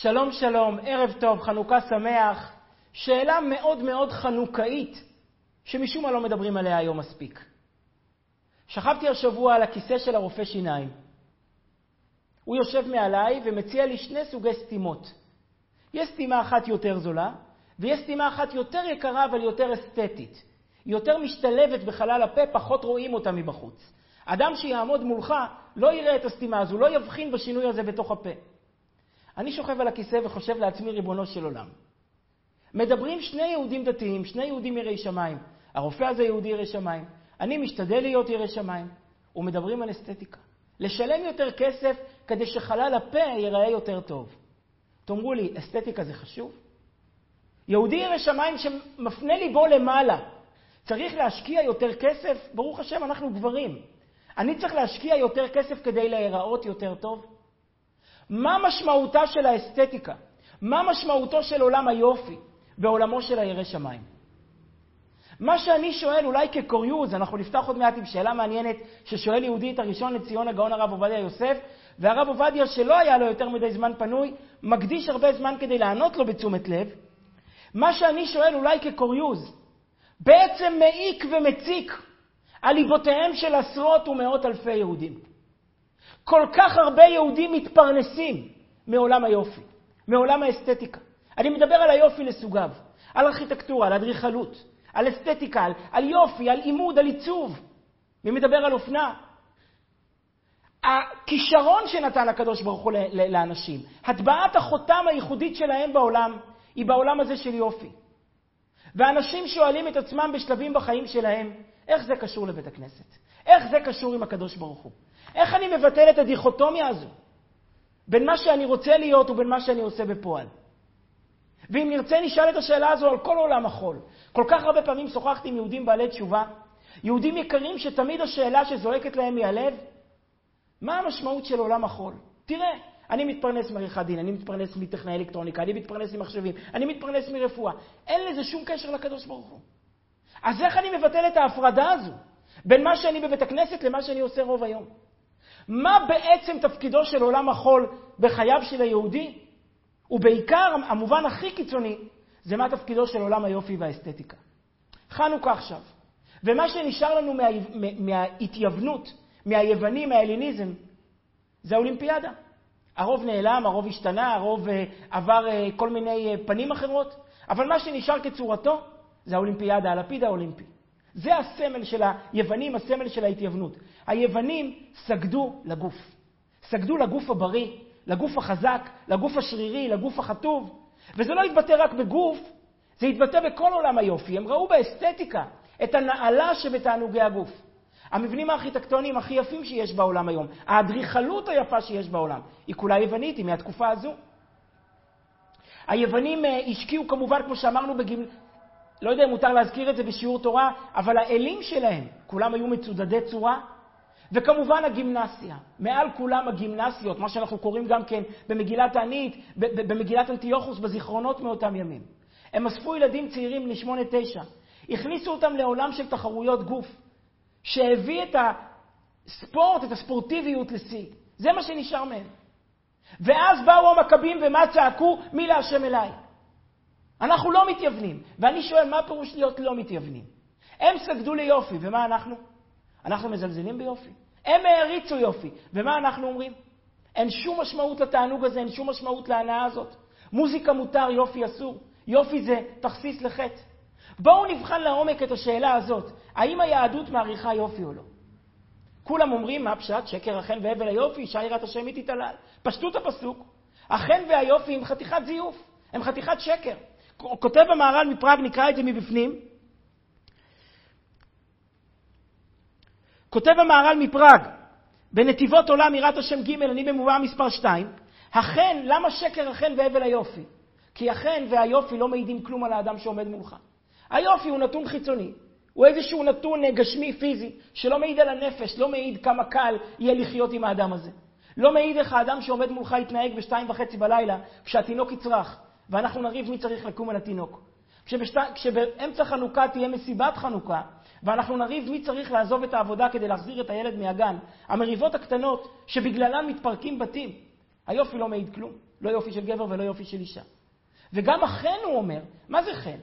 שלום שלום, ערב טוב, חנוכה שמח. שאלה מאוד מאוד חנוכאית, שמשום מה לא מדברים עליה היום מספיק. שכבתי השבוע על הכיסא של הרופא שיניים. הוא יושב מעליי ומציע לי שני סוגי סתימות. יש סתימה אחת יותר זולה, ויש סתימה אחת יותר יקרה אבל יותר אסתטית. היא יותר משתלבת בחלל הפה, פחות רואים אותה מבחוץ. אדם שיעמוד מולך לא יראה את הסתימה הזו, לא יבחין בשינוי הזה בתוך הפה. אני שוכב על הכיסא וחושב לעצמי, ריבונו של עולם. מדברים שני יהודים דתיים, שני יהודים יראי שמיים. הרופא הזה יהודי ירא שמיים, אני משתדל להיות ירא שמיים, ומדברים על אסתטיקה. לשלם יותר כסף כדי שחלל הפה ייראה יותר טוב. תאמרו לי, אסתטיקה זה חשוב? יהודי ירא שמיים שמפנה ליבו למעלה, צריך להשקיע יותר כסף? ברוך השם, אנחנו גברים. אני צריך להשקיע יותר כסף כדי להיראות יותר טוב? מה משמעותה של האסתטיקה? מה משמעותו של עולם היופי בעולמו של הירא שמיים? מה שאני שואל, אולי כקוריוז, אנחנו נפתח עוד מעט עם שאלה מעניינת ששואל יהודי את הראשון לציון הגאון הרב עובדיה יוסף, והרב עובדיה, שלא היה לו יותר מדי זמן פנוי, מקדיש הרבה זמן כדי לענות לו בתשומת לב. מה שאני שואל, אולי כקוריוז, בעצם מעיק ומציק על ליבותיהם של עשרות ומאות אלפי יהודים. כל כך הרבה יהודים מתפרנסים מעולם היופי, מעולם האסתטיקה. אני מדבר על היופי לסוגיו, על ארכיטקטורה, על אדריכלות, על אסתטיקה, על, על יופי, על עימוד, על עיצוב. מי מדבר על אופנה? הכישרון שנתן הקדוש ברוך הוא לאנשים, הטבעת החותם הייחודית שלהם בעולם, היא בעולם הזה של יופי. ואנשים שואלים את עצמם בשלבים בחיים שלהם, איך זה קשור לבית הכנסת? איך זה קשור עם הקדוש ברוך הוא? איך אני מבטל את הדיכוטומיה הזו בין מה שאני רוצה להיות ובין מה שאני עושה בפועל? ואם נרצה, נשאל את השאלה הזו על כל עולם החול. כל כך הרבה פעמים שוחחתי עם יהודים בעלי תשובה, יהודים יקרים שתמיד השאלה שזועקת להם מהלב, מה המשמעות של עולם החול? תראה, אני מתפרנס מעריכת דין, אני מתפרנס מטכנאי אלקטרוניקה, אני מתפרנס ממחשבים, אני מתפרנס מרפואה. אין לזה שום קשר לקדוש ברוך הוא. אז איך אני מבטל את ההפרדה הזו בין מה שאני בבית הכנסת למה שאני עושה רוב היום? מה בעצם תפקידו של עולם החול בחייו של היהודי? ובעיקר, המובן הכי קיצוני, זה מה תפקידו של עולם היופי והאסתטיקה. חנוכה עכשיו. ומה שנשאר לנו מה, מההתייוונות, מהיוונים, מההליניזם, זה האולימפיאדה. הרוב נעלם, הרוב השתנה, הרוב אה, עבר אה, כל מיני אה, פנים אחרות, אבל מה שנשאר כצורתו זה האולימפיאדה, הלפיד האולימפי. זה הסמל של היוונים, הסמל של ההתייוונות. היוונים סגדו לגוף. סגדו לגוף הבריא, לגוף החזק, לגוף השרירי, לגוף החטוב. וזה לא התבטא רק בגוף, זה התבטא בכל עולם היופי. הם ראו באסתטיקה את הנעלה שבתענוגי הגוף. המבנים הארכיטקטוניים הכי יפים שיש בעולם היום, האדריכלות היפה שיש בעולם, היא כולה יוונית, היא מהתקופה הזו. היוונים אה, השקיעו כמובן, כמו שאמרנו, בגימ... לא יודע אם מותר להזכיר את זה בשיעור תורה, אבל האלים שלהם, כולם היו מצודדי צורה, וכמובן הגימנסיה, מעל כולם הגימנסיות, מה שאנחנו קוראים גם כן במגילת הענית, במגילת אנטיוכוס, בזיכרונות מאותם ימים. הם אספו ילדים צעירים בני שמונה, תשע, הכניסו אותם לעולם של תחרויות גוף, שהביא את הספורט, את הספורטיביות לשיא. זה מה שנשאר מהם. ואז באו המכבים ומה צעקו? מי להשם אליי. אנחנו לא מתייוונים. ואני שואל, מה פירוש להיות לא מתייוונים? הם סגדו ליופי, ומה אנחנו? אנחנו מזלזלים ביופי. הם העריצו יופי, ומה אנחנו אומרים? אין שום משמעות לתענוג הזה, אין שום משמעות להנאה הזאת. מוזיקה מותר, יופי אסור. יופי זה תכסיס לחטא. בואו נבחן לעומק את השאלה הזאת, האם היהדות מעריכה יופי או לא? כולם אומרים, מה פשט? שקר החן והבל היופי, אישה יראת השם היא תתעלל. פשטות הפסוק, החן והיופי הם חתיכת זיוף, הם חתיכת שקר. כותב המהר"ל מפראג, נקרא את זה מבפנים. כותב המהר"ל מפראג, בנתיבות עולם יראת השם ג', אני במובאה מספר 2, החן, למה שקר החן והבל היופי? כי החן והיופי לא מעידים כלום על האדם שעומד מולך. היופי הוא נתון חיצוני, הוא איזשהו נתון אה, גשמי פיזי, שלא מעיד על הנפש, לא מעיד כמה קל יהיה לחיות עם האדם הזה. לא מעיד איך האדם שעומד מולך יתנהג בשתיים וחצי בלילה, כשהתינוק יצרח, ואנחנו נריב מי צריך לקום על התינוק. כשבשת... כשבאמצע חנוכה תהיה מסיבת חנוכה, ואנחנו נריב מי צריך לעזוב את העבודה כדי להחזיר את הילד מהגן, המריבות הקטנות שבגללן מתפרקים בתים, היופי לא מעיד כלום, לא יופי של גבר ולא יופי של אישה. וגם החן, הוא אומר, מה זה חן?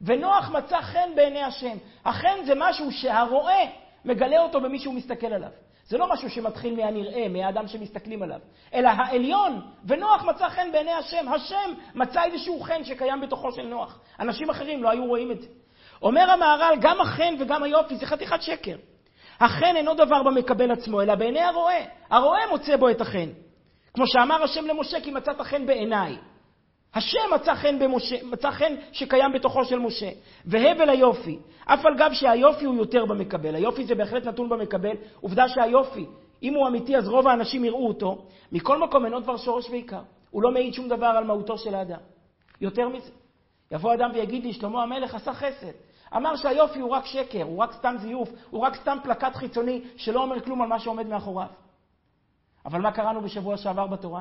ונוח מצא חן בעיני השם. החן זה משהו שהרואה מגלה אותו במי שהוא מסתכל עליו. זה לא משהו שמתחיל מהנראה, מהאדם שמסתכלים עליו, אלא העליון, ונוח מצא חן בעיני השם. השם מצא איזשהו חן שקיים בתוכו של נוח. אנשים אחרים לא היו רואים את זה. אומר המהר"ל, גם החן וגם היופי זה חתיכת שקר. החן אינו דבר במקבל עצמו, אלא בעיני הרואה. הרואה מוצא בו את החן. כמו שאמר השם למשה, כי מצאת חן בעיניי. השם מצא חן, במשה, מצא חן שקיים בתוכו של משה. והבל היופי, אף על גב שהיופי הוא יותר במקבל. היופי זה בהחלט נתון במקבל. עובדה שהיופי, אם הוא אמיתי, אז רוב האנשים יראו אותו. מכל מקום אינו דבר שורש ועיקר. הוא לא מעיד שום דבר על מהותו של האדם. יותר מזה, יבוא אדם ויגיד לי, שלמה המלך עשה חסד. אמר שהיופי הוא רק שקר, הוא רק סתם זיוף, הוא רק סתם פלקט חיצוני שלא אומר כלום על מה שעומד מאחוריו. אבל מה קראנו בשבוע שעבר בתורה?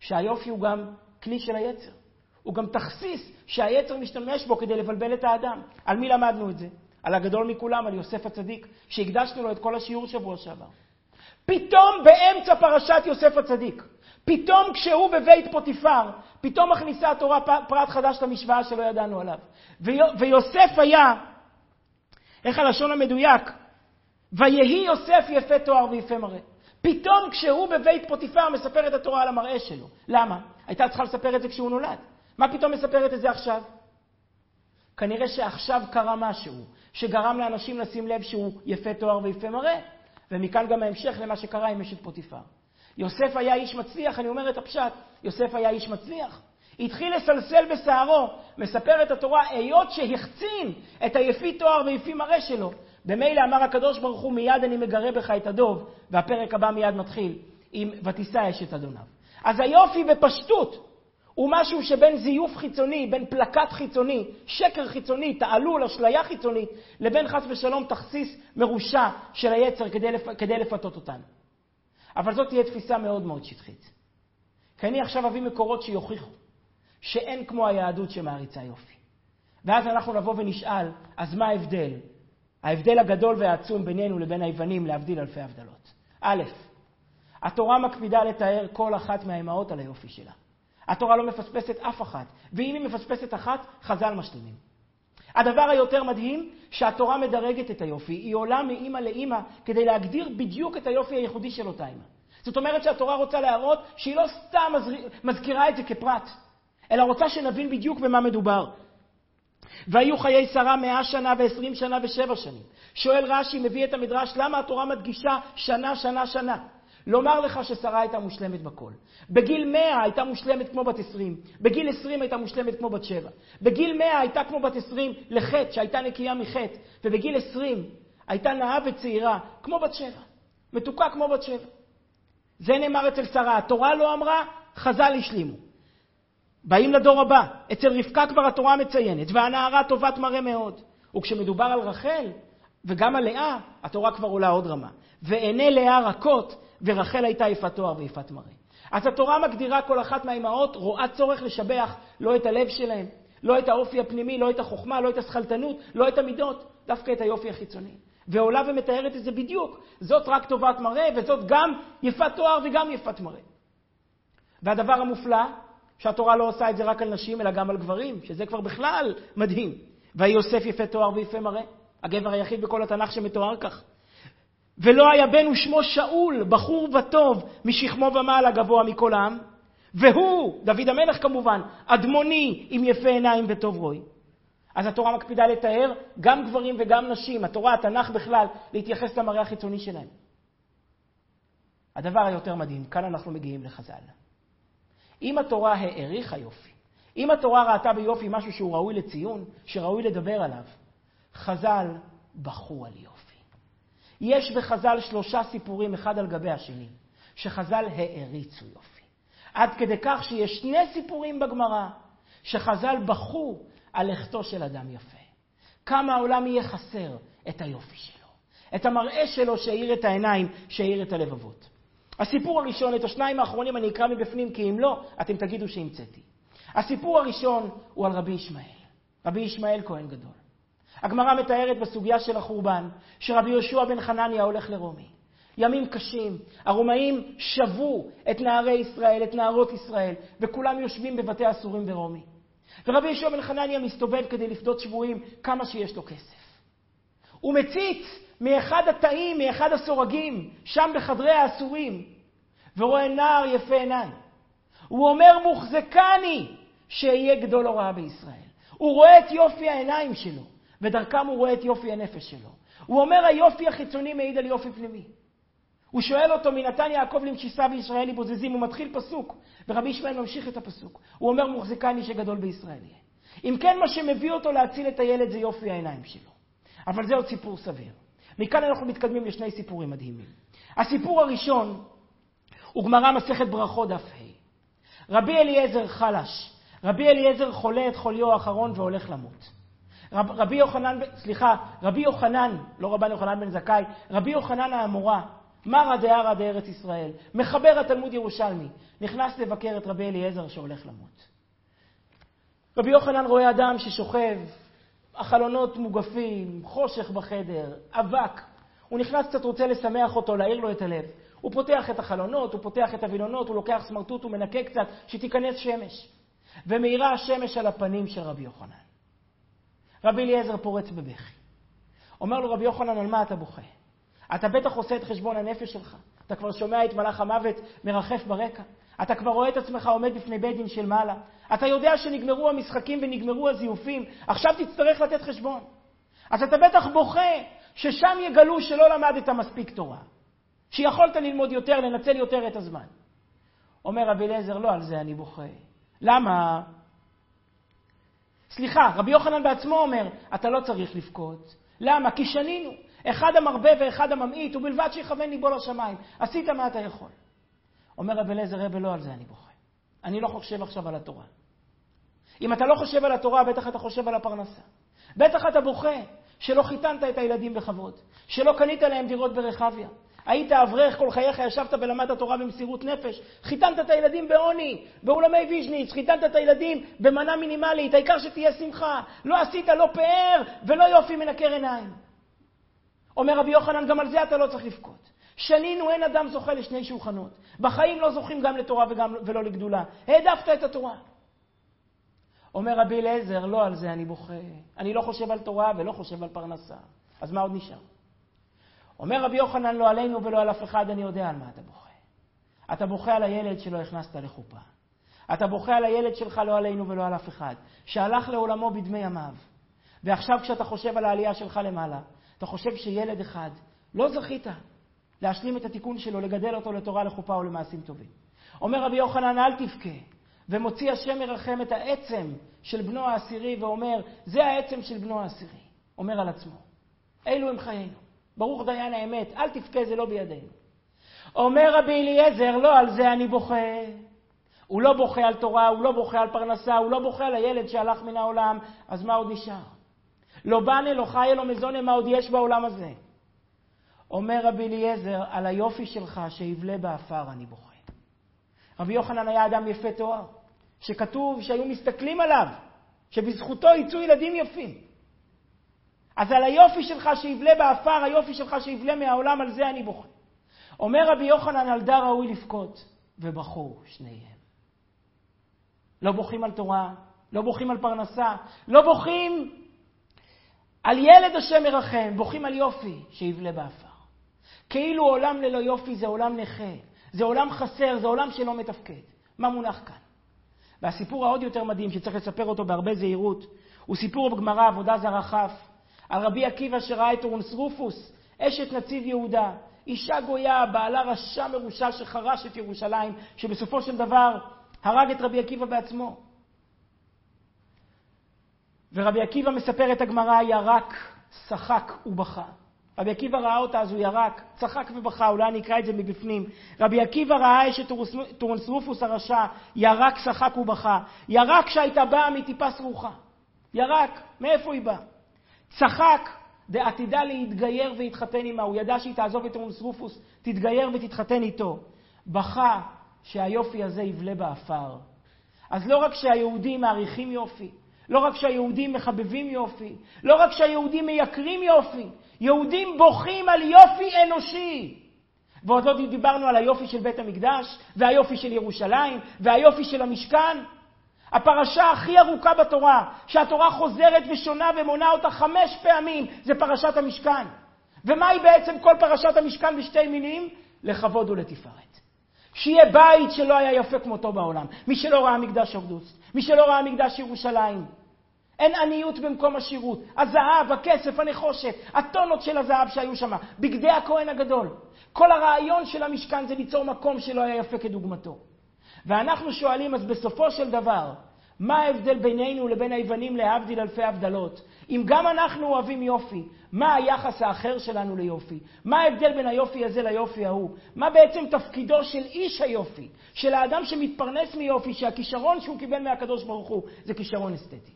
שהיופי הוא גם כלי של היצר. הוא גם תכסיס שהיצר משתמש בו כדי לבלבל את האדם. על מי למדנו את זה? על הגדול מכולם, על יוסף הצדיק, שהקדשנו לו את כל השיעור שבוע שעבר. פתאום באמצע פרשת יוסף הצדיק, פתאום כשהוא בבית פוטיפר, פתאום מכניסה התורה פרט חדש למשוואה שלא ידענו עליו. ויוסף היה, איך הלשון המדויק? ויהי יוסף יפה תואר ויפה מראה. פתאום כשהוא בבית פוטיפר מספר את התורה על המראה שלו. למה? הייתה צריכה לספר את זה כשהוא נולד. מה פתאום מספרת את זה עכשיו? כנראה שעכשיו קרה משהו שגרם לאנשים לשים לב שהוא יפה תואר ויפה מראה, ומכאן גם ההמשך למה שקרה עם אשת פוטיפר. יוסף היה איש מצליח, אני אומר את הפשט, יוסף היה איש מצליח. התחיל לסלסל בשערו, מספרת התורה, היות שהחצין את היפי תואר ויפי מראה שלו. במילא אמר הקדוש ברוך הוא, מיד אני מגרה בך את הדוב, והפרק הבא מיד מתחיל עם ותישא אשת אדוניו. אז היופי בפשטות הוא משהו שבין זיוף חיצוני, בין פלקט חיצוני, שקר חיצוני, תעלול, אשליה חיצונית, לבין חס ושלום תכסיס מרושע של היצר כדי, לפ... כדי לפתות אותנו. אבל זאת תהיה תפיסה מאוד מאוד שטחית. כי אני עכשיו אביא מקורות שיוכיחו שאין כמו היהדות שמעריצה יופי. ואז אנחנו נבוא ונשאל, אז מה ההבדל? ההבדל הגדול והעצום בינינו לבין היוונים, להבדיל אלפי הבדלות. א', התורה מקפידה לתאר כל אחת מהאימהות על היופי שלה. התורה לא מפספסת אף אחת, ואם היא מפספסת אחת, חז"ל משלימים. הדבר היותר מדהים, שהתורה מדרגת את היופי, היא עולה מאימא לאימא כדי להגדיר בדיוק את היופי הייחודי של אותה אימא. זאת אומרת שהתורה רוצה להראות שהיא לא סתם מזכירה את זה כפרט, אלא רוצה שנבין בדיוק במה מדובר. והיו חיי שרה מאה שנה ועשרים שנה ושבע שנים. שואל רש"י, מביא את המדרש, למה התורה מדגישה שנה, שנה, שנה? לומר לך ששרה הייתה מושלמת בכל. בגיל 100 הייתה מושלמת כמו בת 20, בגיל 20 הייתה מושלמת כמו בת 7, בגיל 100 הייתה כמו בת 20 לחטא, שהייתה נקייה מחטא, ובגיל 20 הייתה נאה וצעירה כמו בת 7, מתוקה כמו בת 7. זה נאמר אצל שרה. התורה לא אמרה, חז"ל השלימו. באים לדור הבא. אצל רבקה כבר התורה מציינת, והנערה טובת מראה מאוד. וכשמדובר על רחל, וגם על לאה, התורה כבר עולה עוד רמה. ועיני לאה רכות, ורחל הייתה יפת תואר ויפת מראה. אז התורה מגדירה כל אחת מהאימהות, רואה צורך לשבח לא את הלב שלהם, לא את האופי הפנימי, לא את החוכמה, לא את השכלתנות, לא את המידות, דווקא את היופי החיצוני. ועולה ומתארת את זה בדיוק. זאת רק טובת מראה, וזאת גם יפת תואר וגם יפת מראה. והדבר המופלא, שהתורה לא עושה את זה רק על נשים, אלא גם על גברים, שזה כבר בכלל מדהים. ויהי יוסף יפה תואר ויפה מראה. הגבר היחיד בכל התנ"ך שמתואר כך. ולא היה בן ושמו שאול, בחור וטוב, משכמו ומעלה גבוה מכל העם. והוא, דוד המלך כמובן, אדמוני עם יפה עיניים וטוב רואי. אז התורה מקפידה לתאר גם גברים וגם נשים, התורה, התנ"ך בכלל, להתייחס למראה החיצוני שלהם. הדבר היותר מדהים, כאן אנחנו מגיעים לחז"ל. אם התורה העריכה יופי, אם התורה ראתה ביופי משהו שהוא ראוי לציון, שראוי לדבר עליו, חז"ל בכו על יופי. יש בחז"ל שלושה סיפורים, אחד על גבי השני, שחז"ל העריצו יופי. עד כדי כך שיש שני סיפורים בגמרא, שחז"ל בכו על לכתו של אדם יפה. כמה העולם יהיה חסר את היופי שלו, את המראה שלו שהאיר את העיניים, שהאיר את הלבבות. הסיפור הראשון, את השניים האחרונים אני אקרא מבפנים, כי אם לא, אתם תגידו שהמצאתי. הסיפור הראשון הוא על רבי ישמעאל. רבי ישמעאל כהן גדול. הגמרא מתארת בסוגיה של החורבן, שרבי יהושע בן חנניה הולך לרומי. ימים קשים. הרומאים שבו את נערי ישראל, את נערות ישראל, וכולם יושבים בבתי הסורים ברומי. ורבי יהושע בן חנניה מסתובב כדי לפדות שבויים כמה שיש לו כסף. הוא מציץ מאחד התאים, מאחד הסורגים, שם בחדרי האסורים, ורואה נער יפה עיניים. הוא אומר, מוחזקני, שאהיה גדול הוראה בישראל. הוא רואה את יופי העיניים שלו, ודרכם הוא רואה את יופי הנפש שלו. הוא אומר, היופי החיצוני מעיד על יופי פנימי. הוא שואל אותו, מנתן יעקב למשיסה וישראלי בוזזים, הוא מתחיל פסוק, ורבי ישמעאל ממשיך את הפסוק. הוא אומר, מוחזקני שגדול בישראל יהיה. אם כן, מה שמביא אותו להציל את הילד זה יופי העיניים שלו. אבל זה עוד סיפור סביר. מכאן אנחנו מתקדמים לשני סיפורים מדהימים. הסיפור הראשון הוא גמרא מסכת ברכות דף ה'. רבי אליעזר חלש. רבי אליעזר חולה את חוליו האחרון והולך למות. רב, רבי יוחנן, סליחה, רבי יוחנן, לא רבן יוחנן בן זכאי, רבי יוחנן האמורה, מרא דהרא דארץ ישראל, מחבר התלמוד ירושלמי, נכנס לבקר את רבי אליעזר שהולך למות. רבי יוחנן רואה אדם ששוכב, החלונות מוגפים, חושך בחדר, אבק. הוא נכנס קצת, רוצה לשמח אותו, להעיר לו את הלב. הוא פותח את החלונות, הוא פותח את הווילונות, הוא לוקח סמרטוט, הוא מנקה קצת, שתיכנס שמש. ומאירה השמש על הפנים של רבי יוחנן. רבי אליעזר פורץ בבכי. אומר לו רבי יוחנן, על מה אתה בוכה? אתה בטח עושה את חשבון הנפש שלך. אתה כבר שומע את מלאך המוות מרחף ברקע. אתה כבר רואה את עצמך עומד בפני בית דין של מעלה. אתה יודע שנגמרו המשחקים ונגמרו הזיופים. עכשיו תצטרך לתת חשבון. אז אתה בטח בוכה ששם יגלו שלא למדת מספיק תורה. שיכולת ללמוד יותר, לנצל יותר את הזמן. אומר רבי אליעזר, לא על זה אני בוכה. למה? סליחה, רבי יוחנן בעצמו אומר, אתה לא צריך לבכות. למה? כי שנינו. אחד המרבה ואחד הממעיט, ובלבד שיכוון ליבו לשמיים. עשית מה אתה יכול. אומר רבי אליעזר, רבי, לא על זה אני בוכה. אני לא חושב עכשיו על התורה. אם אתה לא חושב על התורה, בטח אתה חושב על הפרנסה. בטח אתה בוכה שלא חיתנת את הילדים בכבוד, שלא קנית להם דירות ברחביה, היית אברך כל חייך, ישבת ולמדת תורה במסירות נפש. חיתנת את הילדים בעוני, באולמי ויז'ניץ, חיתנת את הילדים במנה מינימלית, העיקר שתהיה שמחה. לא עשית לא פאר ולא יופי מנקר עיניים. אומר רבי יוחנן, גם על זה אתה לא צריך לבכות. שנינו, אין אדם זוכה לשני שולחנות. בחיים לא זוכים גם לתורה וגם, ולא לגדולה. העדפת את התורה. אומר רבי אליעזר, לא על זה אני בוכה. אני לא חושב על תורה ולא חושב על פרנסה. אז מה עוד נשאר? אומר רבי יוחנן, לא עלינו ולא על אף אחד, אני יודע על מה אתה בוכה. אתה בוכה על הילד שלא הכנסת לחופה. אתה בוכה על הילד שלך, לא עלינו ולא על אף אחד, שהלך לעולמו בדמי ימיו. ועכשיו כשאתה חושב על העלייה שלך למעלה, אתה חושב שילד אחד, לא זכית להשלים את התיקון שלו, לגדל אותו לתורה, לחופה או למעשים טובים. אומר רבי יוחנן, אל תבכה, ומוציא השם מרחם את העצם של בנו העשירי, ואומר, זה העצם של בנו העשירי. אומר על עצמו, אלו הם חיינו. ברוך דיין האמת, אל תבכה, זה לא בידינו. אומר רבי אליעזר, לא על זה אני בוכה. הוא לא בוכה על תורה, הוא לא בוכה על פרנסה, הוא לא בוכה על הילד שהלך מן העולם, אז מה עוד נשאר? לא בנה, לא חיה, לא מזונה, מה עוד יש בעולם הזה? אומר רבי אליעזר, על היופי שלך שיבלה באפר אני בוכה. רבי יוחנן היה אדם יפה תואר, שכתוב שהיו מסתכלים עליו, שבזכותו יצאו ילדים יפים. אז על היופי שלך שיבלה באפר, היופי שלך שיבלה מהעולם, על זה אני בוכה. אומר רבי יוחנן, על דה ראוי לבכות, ובכו שניהם. לא בוכים על תורה, לא בוכים על פרנסה, לא בוכים על ילד השם מרחם, בוכים על יופי שיבלה באפר. כאילו עולם ללא יופי זה עולם נכה, זה עולם חסר, זה עולם שלא מתפקד. מה מונח כאן? והסיפור העוד יותר מדהים, שצריך לספר אותו בהרבה זהירות, הוא סיפור בגמרא עבודה זרה כ', על רבי עקיבא שראה את טורנוסרופוס, אשת נציב יהודה, אישה גויה, בעלה רשע מרושע שחרש את ירושלים, שבסופו של דבר הרג את רבי עקיבא בעצמו. ורבי עקיבא מספר את הגמרא, ירק, שחק ובכה. רבי עקיבא ראה אותה, אז הוא ירק, צחק ובכה, אולי אני אקרא את זה מבפנים. רבי עקיבא ראה אשת טורנוסרופוס הרשע, ירק, צחק ובכה. ירק שהייתה באה מטיפה סרוחה. ירק, מאיפה היא באה? צחק דעתידה להתגייר והתחתן עמה. הוא ידע שהיא תעזוב את טורנוסרופוס, תתגייר ותתחתן איתו. בכה שהיופי הזה יבלה באפר. אז לא רק שהיהודים מעריכים יופי, לא רק שהיהודים מחבבים יופי, לא רק שהיהודים מייקרים יופי, יהודים בוכים על יופי אנושי. ועוד לא דיברנו על היופי של בית המקדש, והיופי של ירושלים, והיופי של המשכן. הפרשה הכי ארוכה בתורה, שהתורה חוזרת ושונה ומונה אותה חמש פעמים, זה פרשת המשכן. ומהי בעצם כל פרשת המשכן בשתי מילים? לכבוד ולתפארת. שיהיה בית שלא היה יפה כמותו בעולם. מי שלא ראה מקדש אורדוס, מי שלא ראה מקדש ירושלים. אין עניות במקום השירות. הזהב, הכסף, הנחושת, הטונות של הזהב שהיו שם, בגדי הכהן הגדול. כל הרעיון של המשכן זה ליצור מקום שלא היה יפה כדוגמתו. ואנחנו שואלים, אז בסופו של דבר, מה ההבדל בינינו לבין היוונים להבדיל אלפי הבדלות? אם גם אנחנו אוהבים יופי, מה היחס האחר שלנו ליופי? מה ההבדל בין היופי הזה ליופי ההוא? מה בעצם תפקידו של איש היופי? של האדם שמתפרנס מיופי, שהכישרון שהוא קיבל מהקדוש ברוך הוא זה כישרון אסתטי.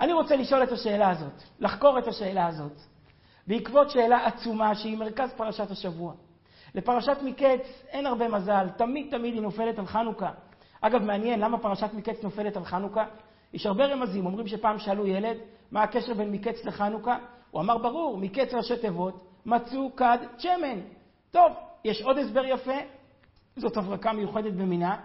אני רוצה לשאול את השאלה הזאת, לחקור את השאלה הזאת, בעקבות שאלה עצומה שהיא מרכז פרשת השבוע. לפרשת מקץ אין הרבה מזל, תמיד תמיד היא נופלת על חנוכה. אגב, מעניין, למה פרשת מקץ נופלת על חנוכה? יש הרבה רמזים, אומרים שפעם שאלו ילד, מה הקשר בין מקץ לחנוכה? הוא אמר, ברור, מקץ ראשי תיבות, מצאו כד שמן. טוב, יש עוד הסבר יפה, זאת הברקה מיוחדת במינה.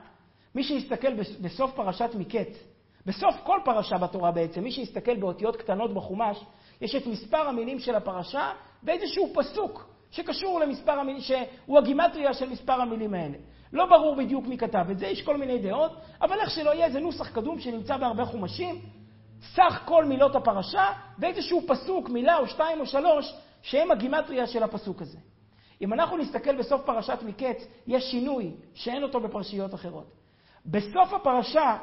מי שיסתכל בסוף פרשת מקץ, בסוף כל פרשה בתורה בעצם, מי שיסתכל באותיות קטנות בחומש, יש את מספר המילים של הפרשה באיזשהו פסוק שקשור למספר המילים, שהוא הגימטריה של מספר המילים האלה. לא ברור בדיוק מי כתב את זה, יש כל מיני דעות, אבל איך שלא יהיה, זה נוסח קדום שנמצא בהרבה חומשים. סך כל מילות הפרשה ואיזשהו פסוק, מילה או שתיים או שלוש, שהם הגימטריה של הפסוק הזה. אם אנחנו נסתכל בסוף פרשת מקץ, יש שינוי שאין אותו בפרשיות אחרות. בסוף הפרשה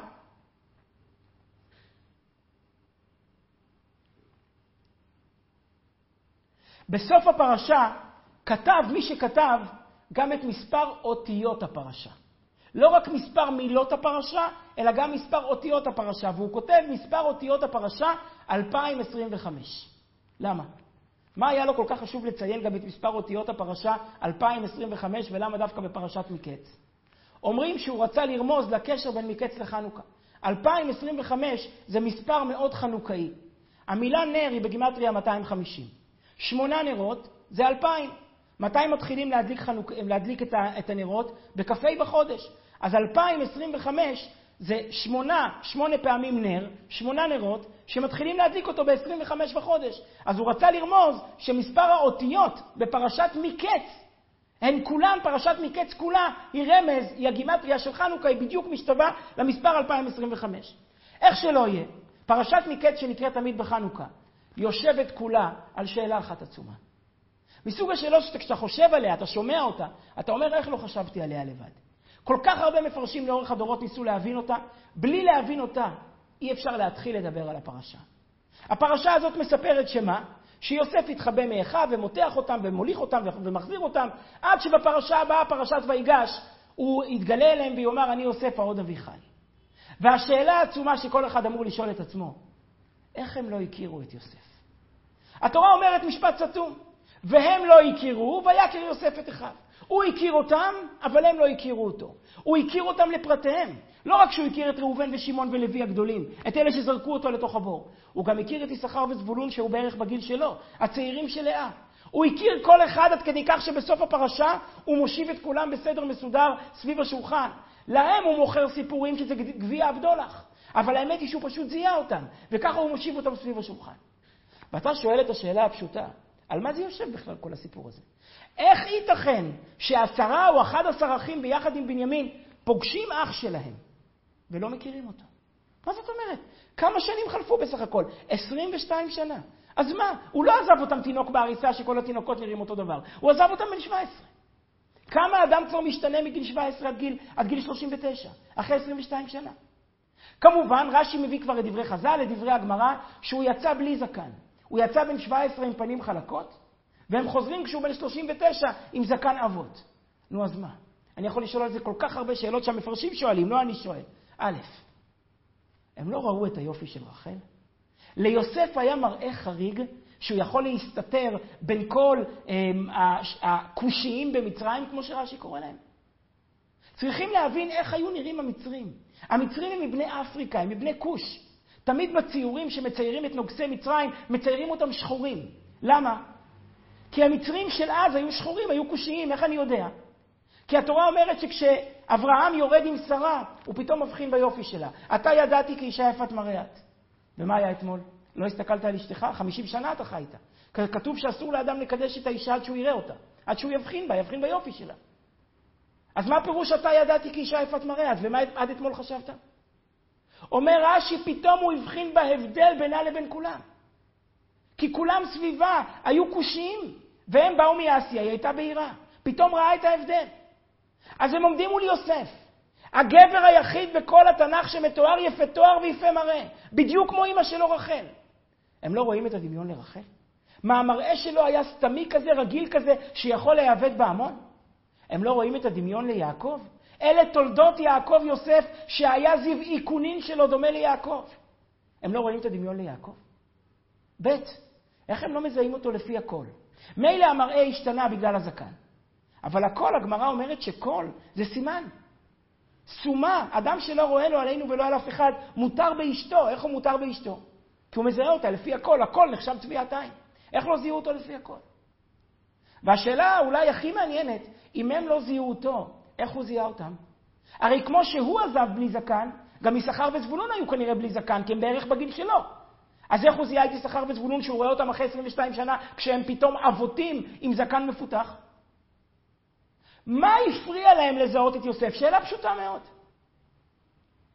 בסוף הפרשה כתב מי שכתב גם את מספר אותיות הפרשה. לא רק מספר מילות הפרשה, אלא גם מספר אותיות הפרשה. והוא כותב מספר אותיות הפרשה 2025. למה? מה היה לו כל כך חשוב לציין גם את מספר אותיות הפרשה 2025, ולמה דווקא בפרשת מקץ? אומרים שהוא רצה לרמוז לקשר בין מקץ לחנוכה. 2025 זה מספר מאוד חנוכאי. המילה נר היא בגימטריה 250. שמונה נרות זה 2,000. מתי מתחילים להדליק, חנוק, להדליק את, ה, את הנרות? בכ"ה בחודש. אז 2025 זה שמונה, שמונה פעמים נר, שמונה נרות, שמתחילים להדליק אותו ב-25 בחודש. אז הוא רצה לרמוז שמספר האותיות בפרשת מקץ, הן כולן, פרשת מקץ כולה, היא רמז, היא הגימטריה של חנוכה, היא בדיוק משתווה למספר 2025. איך שלא יהיה, פרשת מקץ שנקראת תמיד בחנוכה, יושבת כולה על שאלה אחת עצומה. מסוג השאלות שכשאתה חושב עליה, אתה שומע אותה, אתה אומר, איך לא חשבתי עליה לבד? כל כך הרבה מפרשים לאורך הדורות ניסו להבין אותה, בלי להבין אותה, אי אפשר להתחיל לדבר על הפרשה. הפרשה הזאת מספרת שמה? שיוסף התחבא מאחיו ומותח אותם ומוליך אותם ומחזיר אותם, עד שבפרשה הבאה, פרשת ויגש, הוא יתגלה אליהם ויאמר, אני יוסף העוד אבי חי. והשאלה העצומה שכל אחד אמור לשאול את עצמו, איך הם לא הכירו את יוסף? התורה אומרת משפט סתום, והם לא הכירו, ויכר יוסף את אחיו. הוא הכיר אותם, אבל הם לא הכירו אותו. הוא הכיר אותם לפרטיהם. לא רק שהוא הכיר את ראובן ושמעון ולוי הגדולים, את אלה שזרקו אותו לתוך הבור, הוא גם הכיר את יששכר וזבולון שהוא בערך בגיל שלו, הצעירים של לאה. הוא הכיר כל אחד עד כדי כך שבסוף הפרשה הוא מושיב את כולם בסדר מסודר סביב השולחן. להם הוא מוכר סיפורים שזה גביע הבדולח. אבל האמת היא שהוא פשוט זיהה אותם, וככה הוא מושיב אותם סביב השולחן. ואתה שואל את השאלה הפשוטה, על מה זה יושב בכלל כל הסיפור הזה? איך ייתכן שעשרה או אחד עשר אחים ביחד עם בנימין פוגשים אח שלהם ולא מכירים אותו? מה זאת אומרת? כמה שנים חלפו בסך הכל? 22 שנה. אז מה? הוא לא עזב אותם תינוק בעריסה שכל התינוקות נראים אותו דבר. הוא עזב אותם בן 17. כמה אדם כבר משתנה מגיל 17 עד גיל, עד גיל 39, אחרי 22 שנה? כמובן, רש"י מביא כבר את דברי חז"ל, את דברי הגמרא, שהוא יצא בלי זקן. הוא יצא בן 17 עם פנים חלקות, והם חוזרים כשהוא בן 39 עם זקן אבות. נו, אז מה? אני יכול לשאול על זה כל כך הרבה שאלות שהמפרשים שואלים, לא אני שואל. א', הם לא ראו את היופי של רחל? ליוסף היה מראה חריג שהוא יכול להסתתר בין כל הם, הכושיים במצרים, כמו שרש"י קורא להם. צריכים להבין איך היו נראים המצרים. המצרים הם מבני אפריקה, הם מבני כוש. תמיד בציורים שמציירים את נוגסי מצרים, מציירים אותם שחורים. למה? כי המצרים של אז היו שחורים, היו כושיים, איך אני יודע? כי התורה אומרת שכשאברהם יורד עם שרה, הוא פתאום מבחין ביופי שלה. אתה ידעתי כי אישה יפת מראה את. ומה היה אתמול? לא הסתכלת על אשתך? 50 שנה אתה חי איתה. כתוב שאסור לאדם לקדש את האישה עד שהוא יראה אותה, עד שהוא יבחין בה, יבחין ביופי שלה. אז מה פירוש אתה ידעתי כי אישה יפת מראה את, ומה עד אתמול חשבת? אומר רש"י, פתאום הוא הבחין בהבדל בינה לבין כולם. כי כולם סביבה היו כושיים, והם באו מאסיה, היא הייתה בהירה. פתאום ראה את ההבדל. אז הם עומדים מול יוסף, הגבר היחיד בכל התנ"ך שמתואר יפה תואר ויפה מראה, בדיוק כמו אמא שלו רחל. הם לא רואים את הדמיון לרחל? מה, המראה שלו היה סתמי כזה, רגיל כזה, שיכול להיאבד בהמון? הם לא רואים את הדמיון ליעקב? אלה תולדות יעקב יוסף, שהיה זיו איכונין שלו דומה ליעקב. הם לא רואים את הדמיון ליעקב? ב', איך הם לא מזהים אותו לפי הקול? מילא המראה השתנה בגלל הזקן, אבל הקול, הגמרא אומרת שקול זה סימן. סומה, אדם שלא רואה לו עלינו ולא על אף אחד, מותר באשתו. איך הוא מותר באשתו? כי הוא מזהה אותה לפי הקול, הקול נחשב צביעת עין. איך לא זיהו אותו לפי הקול? והשאלה אולי הכי מעניינת, אם הם לא זיהו אותו, איך הוא זיהה אותם? הרי כמו שהוא עזב בלי זקן, גם יששכר וזבולון היו כנראה בלי זקן, כי הם בערך בגיל שלו. אז איך הוא זיהה את יששכר וזבולון שהוא רואה אותם אחרי 22 שנה, כשהם פתאום אבותים עם זקן מפותח? מה הפריע להם לזהות את יוסף? שאלה פשוטה מאוד.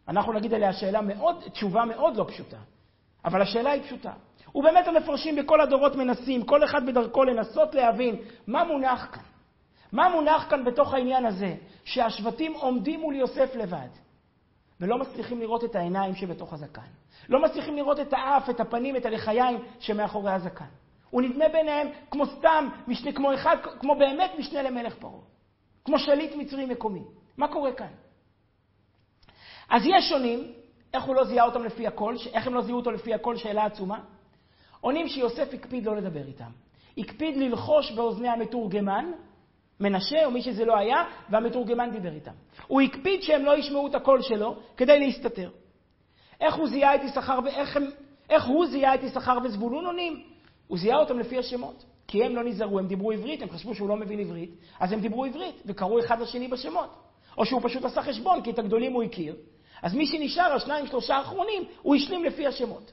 אנחנו נגיד עליה שאלה מאוד, תשובה מאוד לא פשוטה, אבל השאלה היא פשוטה. ובאמת המפרשים בכל הדורות מנסים, כל אחד בדרכו לנסות להבין מה מונח כאן. מה מונח כאן בתוך העניין הזה, שהשבטים עומדים מול יוסף לבד, ולא מצליחים לראות את העיניים שבתוך הזקן. לא מצליחים לראות את האף, את הפנים, את הלחיים שמאחורי הזקן. הוא נדמה ביניהם כמו סתם, משנה, כמו אחד, כמו באמת משנה למלך פרעה. כמו שליט מצרי מקומי. מה קורה כאן? אז יש שונים, איך הוא לא זיהה אותם לפי הקול, איך הם לא זיהו אותו לפי הקול, שאלה עצומה. עונים שיוסף הקפיד לא לדבר איתם. הקפיד ללחוש באוזני המתורגמן, מנשה או מי שזה לא היה, והמתורגמן דיבר איתם. הוא הקפיד שהם לא ישמעו את הקול שלו כדי להסתתר. איך הוא זיהה את יששכר, ואיך הם, איך הוא זיהה את יששכר וזבולון עונים? הוא זיהה אותם לפי השמות. כי הם לא נזהרו, הם דיברו עברית, הם חשבו שהוא לא מבין עברית, אז הם דיברו עברית וקראו אחד לשני בשמות. או שהוא פשוט עשה חשבון, כי את הגדולים הוא הכיר. אז מי שנשאר, השניים, שלושה האחרונים, הוא השלים לפי השמות.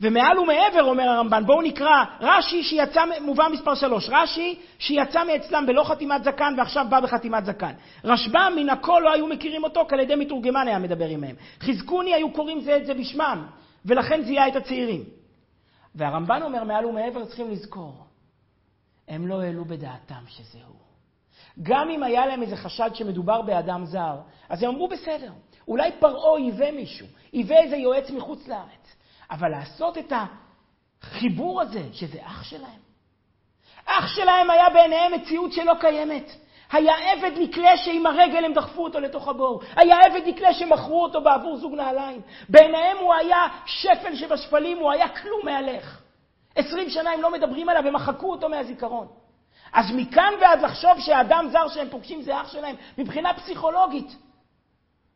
ומעל ומעבר, אומר הרמב"ן, בואו נקרא רש"י שיצא, מובא מספר שלוש, רש"י שיצא מאצלם בלא חתימת זקן ועכשיו בא בחתימת זקן. רשב"ם מן הכל לא היו מכירים אותו, כי על ידי מתורגמן היה מדבר עמהם. חזקוני היו קוראים זה את זה בשמם, ולכן זיהה את הצעירים. והרמב"ן אומר, מעל ומעבר צריכים לזכור, הם לא העלו בדעתם שזה הוא. גם אם היה להם איזה חשד שמדובר באדם זר, אז הם אמרו, בסדר, אולי פרעה ייבא מישהו, ייבא איזה יועץ מחוץ לארץ. אבל לעשות את החיבור הזה, שזה אח שלהם. אח שלהם היה בעיניהם מציאות שלא קיימת. היה עבד נקלה שעם הרגל הם דחפו אותו לתוך הבור. היה עבד נקלה שמכרו אותו בעבור זוג נעליים. בעיניהם הוא היה שפל שבשפלים, הוא היה כלום מהלך. עשרים שנה הם לא מדברים עליו, הם מחקו אותו מהזיכרון. אז מכאן ועד לחשוב שהאדם זר שהם פוגשים זה אח שלהם, מבחינה פסיכולוגית.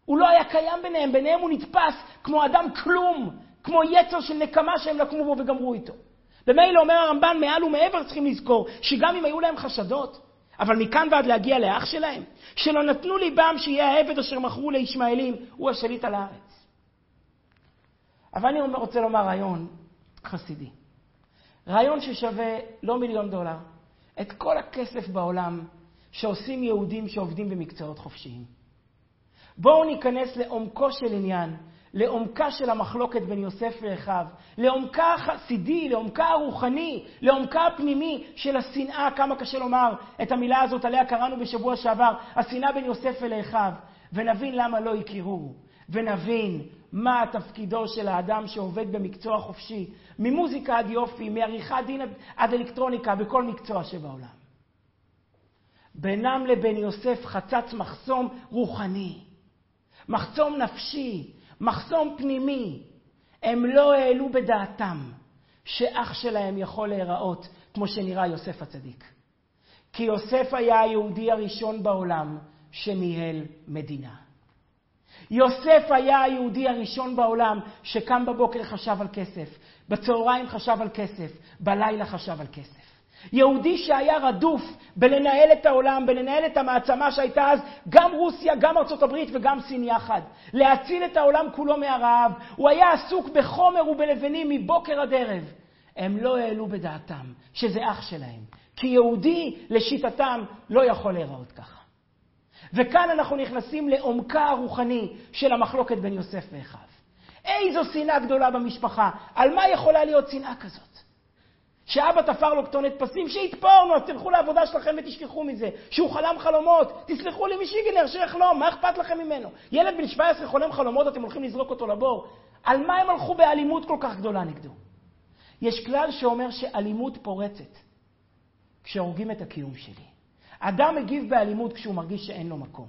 הוא לא היה קיים ביניהם, ביניהם הוא נתפס כמו אדם כלום, כמו יצר של נקמה שהם לקמו בו וגמרו איתו. במילא אומר הרמב"ן, מעל ומעבר צריכים לזכור, שגם אם היו להם חשדות, אבל מכאן ועד להגיע לאח שלהם, שלא נתנו ליבם שיהיה העבד אשר מכרו לישמעאלים, הוא השליט על הארץ. אבל אני רוצה לומר רעיון חסידי. רעיון ששווה לא מיליון דולר, את כל הכסף בעולם שעושים יהודים שעובדים במקצועות חופשיים. בואו ניכנס לעומקו של עניין, לעומקה של המחלוקת בין יוסף ואחיו, לעומקה החסידי, לעומקה הרוחני, לעומקה הפנימי של השנאה, כמה קשה לומר את המילה הזאת, עליה קראנו בשבוע שעבר, השנאה בין יוסף ולאחיו, ונבין למה לא הכירו, ונבין מה תפקידו של האדם שעובד במקצוע חופשי, ממוזיקה עד יופי, מעריכת דין עד אלקטרוניקה, בכל מקצוע שבעולם. בינם לבין יוסף חצץ מחסום רוחני, מחסום נפשי, מחסום פנימי. הם לא העלו בדעתם שאח שלהם יכול להיראות כמו שנראה יוסף הצדיק. כי יוסף היה היהודי הראשון בעולם שניהל מדינה. יוסף היה היהודי הראשון בעולם שקם בבוקר חשב על כסף, בצהריים חשב על כסף, בלילה חשב על כסף. יהודי שהיה רדוף בלנהל את העולם, בלנהל את המעצמה שהייתה אז, גם רוסיה, גם ארצות הברית וגם סין יחד. להציל את העולם כולו מהרעב. הוא היה עסוק בחומר ובלבנים מבוקר עד ערב. הם לא העלו בדעתם שזה אח שלהם. כי יהודי, לשיטתם, לא יכול להיראות ככה. וכאן אנחנו נכנסים לעומקה הרוחני של המחלוקת בין יוסף ואחיו. איזו שנאה גדולה במשפחה. על מה יכולה להיות שנאה כזאת? שאבא תפר לו כתונת פסים, שיתפור, נו, אז תלכו לעבודה שלכם ותשכחו מזה. שהוא חלם חלומות, תסלחו לי משיגנר, שיחלום, מה אכפת לכם ממנו? ילד בן 17 חולם חלומות, אתם הולכים לזרוק אותו לבור. על מה הם הלכו באלימות כל כך גדולה נגדו? יש כלל שאומר שאלימות פורצת כשהורגים את הקיום שלי. אדם מגיב באלימות כשהוא מרגיש שאין לו מקום.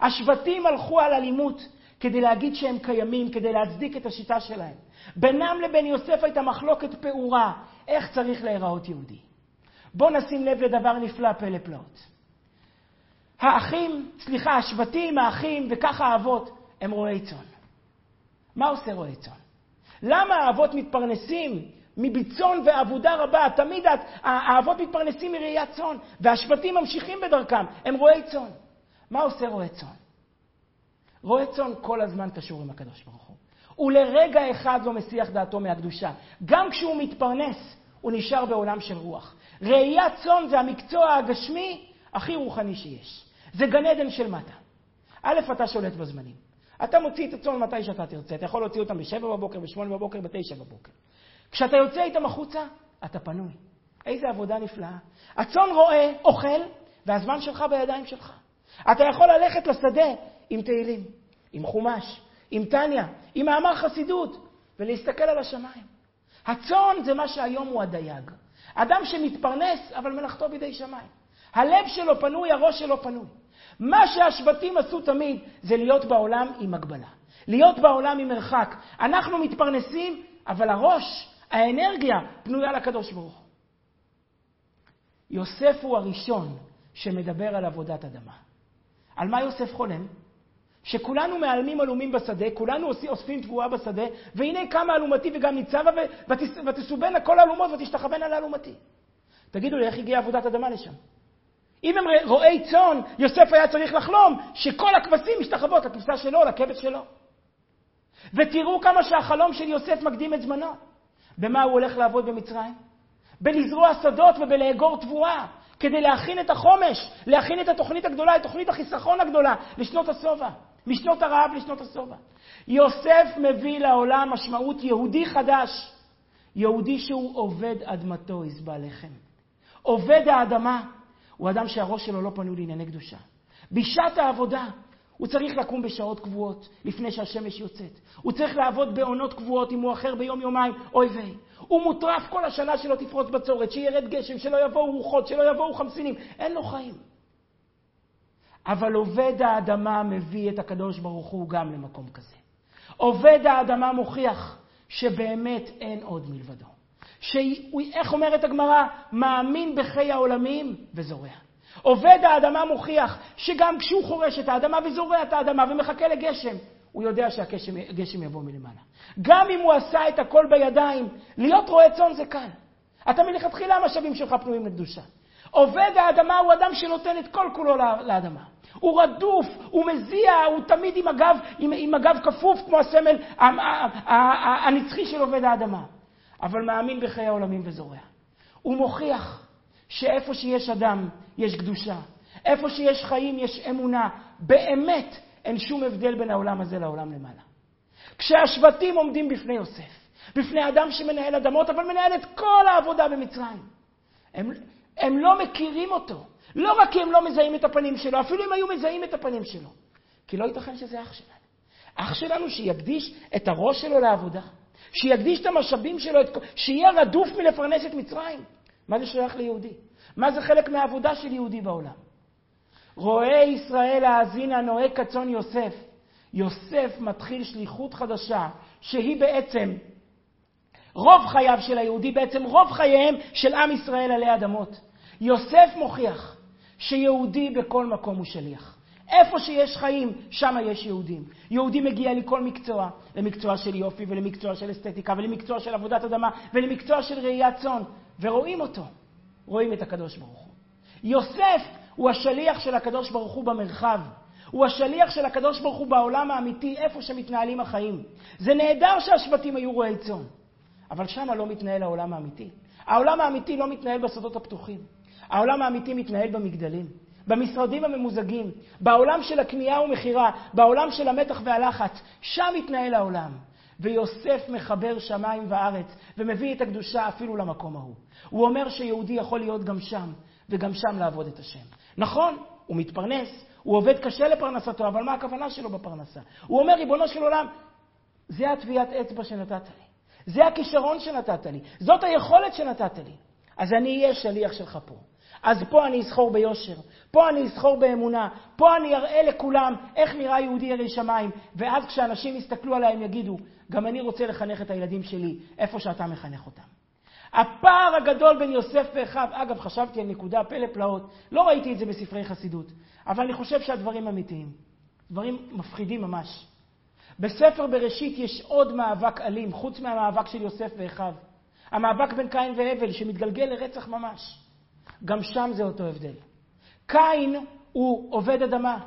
השבטים הלכו על אלימות כדי להגיד שהם קיימים, כדי להצדיק את השיטה שלהם. בינם לבין יוסף הייתה מחלוקת פעורה, איך צריך להיראות יהודי. בואו נשים לב לדבר נפלא, פלא פלאות. האחים, סליחה, השבטים, האחים וככה האבות, הם רועי צאן. מה עושה רועי צאן? למה האבות מתפרנסים מביצון ועבודה רבה? תמיד האבות מתפרנסים מראיית צאן, והשבטים ממשיכים בדרכם, הם רועי צאן. מה עושה רועה צאן? רועה צאן כל הזמן קשור עם הקדוש ברוך הוא. הוא לרגע אחד לא מסיח דעתו מהקדושה. גם כשהוא מתפרנס, הוא נשאר בעולם של רוח. ראיית צאן זה המקצוע הגשמי הכי רוחני שיש. זה גן עדן של מטה. א', אתה שולט בזמנים. אתה מוציא את הצאן מתי שאתה תרצה. אתה יכול להוציא אותם ב-7 בבוקר, ב-8 בבוקר, ב-9 בבוקר. כשאתה יוצא איתם החוצה, אתה פנוי. איזה עבודה נפלאה. הצאן רואה, אוכל, והזמן שלך בידיים שלך. אתה יכול ללכת לשדה עם תהילים, עם חומש, עם טניה, עם מאמר חסידות, ולהסתכל על השמיים. הצאן זה מה שהיום הוא הדייג. אדם שמתפרנס, אבל מלאכתו בידי שמיים. הלב שלו פנוי, הראש שלו פנוי. מה שהשבטים עשו תמיד זה להיות בעולם עם הגבלה. להיות בעולם עם מרחק. אנחנו מתפרנסים, אבל הראש, האנרגיה, פנויה לקדוש ברוך הוא. יוסף הוא הראשון שמדבר על עבודת אדמה. על מה יוסף חולם? שכולנו מעלמים עלומים בשדה, כולנו אוספים תבואה בשדה, והנה קמה אלומתי וגם ניצבה, ותסובנה כל אלומות ותשתחוונה לאלומתי. תגידו לי, איך הגיעה עבודת אדמה לשם? אם הם רועי צאן, יוסף היה צריך לחלום שכל הכבשים משתחוות לכבשה שלו, לכבש שלו. ותראו כמה שהחלום של יוסף מקדים את זמנו. במה הוא הולך לעבוד במצרים? בלזרוע שדות ובלאגור תבואה. כדי להכין את החומש, להכין את התוכנית הגדולה, את תוכנית החיסכון הגדולה לשנות השובע, משנות הרעב לשנות השובע. יוסף מביא לעולם משמעות יהודי חדש, יהודי שהוא עובד אדמתו, יסבע לחם. עובד האדמה הוא אדם שהראש שלו לא פנוי לענייני קדושה. בשעת העבודה הוא צריך לקום בשעות קבועות, לפני שהשמש יוצאת. הוא צריך לעבוד בעונות קבועות, אם הוא אחר ביום-יומיים, אוי ויי. הוא מוטרף כל השנה שלא תפרוץ בצורת, שירד גשם, שלא יבואו רוחות, שלא יבואו חמסינים. אין לו חיים. אבל עובד האדמה מביא את הקדוש ברוך הוא גם למקום כזה. עובד האדמה מוכיח שבאמת אין עוד מלבדו. שאיך אומרת הגמרא? מאמין בחיי העולמים וזורע. עובד האדמה מוכיח שגם כשהוא חורש את האדמה וזורע את האדמה ומחכה לגשם, הוא יודע שהגשם יבוא מלמעלה. גם אם הוא עשה את הכל בידיים, להיות רועה צאן זה קל. אתה מלכתחילה המשאבים שלך פנויים לקדושה. עובד האדמה הוא אדם שנותן את כל כולו לאדמה. הוא רדוף, הוא מזיע, הוא תמיד עם הגב, עם, עם הגב כפוף כמו הסמל הנצחי של עובד האדמה. אבל מאמין בחיי העולמים וזורע. הוא מוכיח שאיפה שיש אדם, יש קדושה. איפה שיש חיים, יש אמונה. באמת, אין שום הבדל בין העולם הזה לעולם למעלה. כשהשבטים עומדים בפני יוסף, בפני אדם שמנהל אדמות, אבל מנהל את כל העבודה במצרים, הם, הם לא מכירים אותו. לא רק כי הם לא מזהים את הפנים שלו, אפילו אם היו מזהים את הפנים שלו. כי לא ייתכן שזה אח שלנו. אח שלנו שיקדיש את הראש שלו לעבודה, שיקדיש את המשאבים שלו, את... שיהיה רדוף מלפרנס את מצרים. מה זה שייך ליהודי? מה זה חלק מהעבודה של יהודי בעולם? רואה ישראל האזינה נוהג כצאן יוסף. יוסף מתחיל שליחות חדשה, שהיא בעצם רוב חייו של היהודי, בעצם רוב חייהם של עם ישראל עלי אדמות. יוסף מוכיח שיהודי בכל מקום הוא שליח. איפה שיש חיים, שם יש יהודים. יהודי מגיע לכל מקצוע, למקצוע של יופי ולמקצוע של אסתטיקה ולמקצוע של עבודת אדמה ולמקצוע של ראיית צאן, ורואים אותו, רואים את הקדוש ברוך הוא. יוסף הוא השליח של הקדוש ברוך הוא במרחב. הוא השליח של הקדוש ברוך הוא בעולם האמיתי, איפה שמתנהלים החיים. זה נהדר שהשבטים היו רועי צאן, אבל שם לא מתנהל העולם האמיתי. העולם האמיתי לא מתנהל בסודות הפתוחים. העולם האמיתי מתנהל במגדלים, במשרדים הממוזגים, בעולם של הקנייה ומכירה, בעולם של המתח והלחץ. שם מתנהל העולם. ויוסף מחבר שמיים וארץ ומביא את הקדושה אפילו למקום ההוא. הוא אומר שיהודי יכול להיות גם שם, וגם שם לעבוד את השם. נכון, הוא מתפרנס, הוא עובד קשה לפרנסתו, אבל מה הכוונה שלו בפרנסה? הוא אומר, ריבונו של עולם, זה הטביעת אצבע שנתת לי, זה הכישרון שנתת לי, זאת היכולת שנתת לי. אז אני אהיה שליח שלך פה. אז פה אני אסחור ביושר, פה אני אסחור באמונה, פה אני אראה לכולם איך נראה יהודי ירא שמיים, ואז כשאנשים יסתכלו עליי הם יגידו, גם אני רוצה לחנך את הילדים שלי איפה שאתה מחנך אותם. הפער הגדול בין יוסף ואחיו, אגב, חשבתי על נקודה פלא פלאות, לא ראיתי את זה בספרי חסידות, אבל אני חושב שהדברים אמיתיים, דברים מפחידים ממש. בספר בראשית יש עוד מאבק אלים, חוץ מהמאבק של יוסף ואחיו. המאבק בין קין והבל, שמתגלגל לרצח ממש. גם שם זה אותו הבדל. קין הוא עובד אדמה,